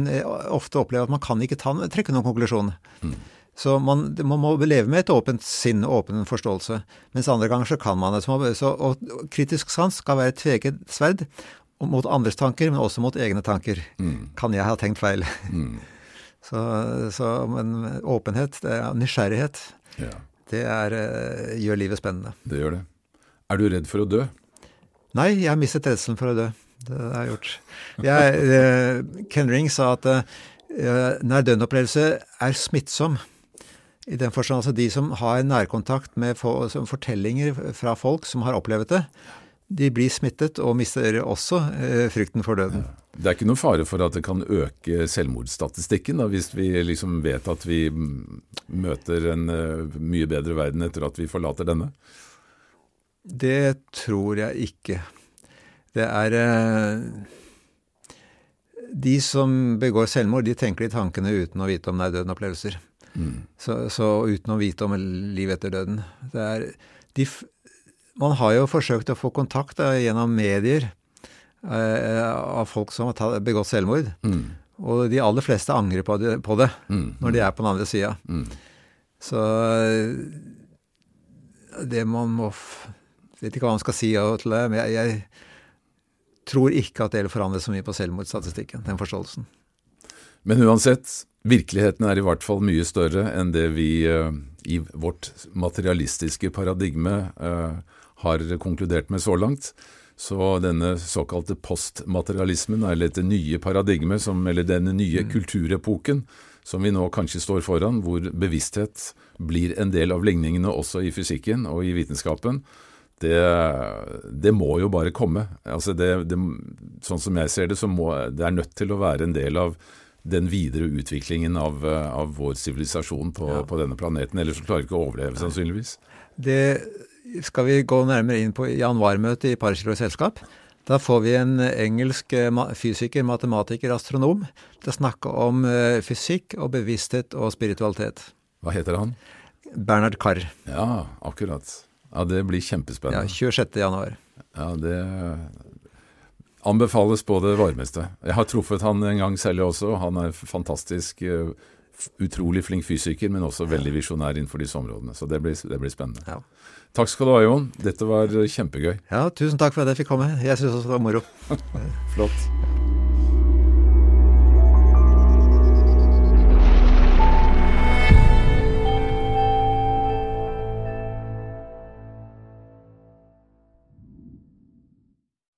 eh, ofte oppleve at man kan ikke ta, trekke noen konklusjon. Mm. Så man, man, må leve med et åpent sinn og åpen forståelse. Mens andre ganger så kan man det. Så, og kritisk sans skal være et tveget sverd mot andres tanker, men også mot egne tanker. Mm. Kan jeg ha tenkt feil? Mm. så, så, men åpenhet, det er nysgjerrighet, ja. det er, eh, gjør livet spennende. Det gjør det. Er du redd for å dø? Nei, jeg har mistet redselen for å dø. Det har jeg gjort. Jeg, eh, Ken Ring sa at uh, nær døden-opplevelse er smittsom. I den forstand altså de som har nærkontakt med fortellinger fra folk som har opplevd det, de blir smittet og mister også eh, frykten for døden. Det er ikke noen fare for at det kan øke selvmordsstatistikken, da, hvis vi liksom vet at vi møter en uh, mye bedre verden etter at vi forlater denne? Det tror jeg ikke. Det er uh, De som begår selvmord, de tenker de tankene uten å vite om det er døden-opplevelser. Mm. Så, så, uten å vite om liv etter døden. Det er, de, man har jo forsøkt å få kontakt da, gjennom medier eh, av folk som har begått selvmord. Mm. Og de aller fleste angrer på det, på det mm. når de er på den andre sida. Mm. Så eh, det man må Vet ikke hva man skal si til det, men jeg, jeg tror ikke at det vil forandre så mye på selvmordsstatistikken, den forståelsen. Men uansett, virkeligheten er i hvert fall mye større enn det vi i vårt materialistiske paradigme uh, har konkludert med så langt. Så denne såkalte postmaterialismen, eller dette nye paradigmet, som, eller denne nye mm. kulturepoken som vi nå kanskje står foran, hvor bevissthet blir en del av ligningene også i fysikken og i vitenskapen, det, det må jo bare komme. Altså det, det, sånn som jeg ser det, så må det er nødt til å være en del av den videre utviklingen av, av vår sivilisasjon på, ja. på, denne planeten. Ellers klarer vi ikke å overleve, sannsynligvis. Det skal vi gå nærmere inn på januarmøtet i Parkirurgisk selskap. Da får vi en engelsk eh, fysiker, matematiker, astronom til å snakke om eh, fysikk og bevissthet og spiritualitet. Hva heter han? Bernhard Carr. Ja, akkurat. Ja, Det blir kjempespennende. Ja, 26. januar. Ja, det anbefales på det varmeste. Jeg har truffet han en gang selv også. Han er fantastisk, eh, utrolig flink fysiker, men også veldig visjonær innenfor disse områdene. Så det blir, det blir spennende. Ja. Takk skal du ha, Jon. Dette var kjempegøy. ja, tusen takk for at jeg fikk komme. Jeg syns også det var moro. Flott.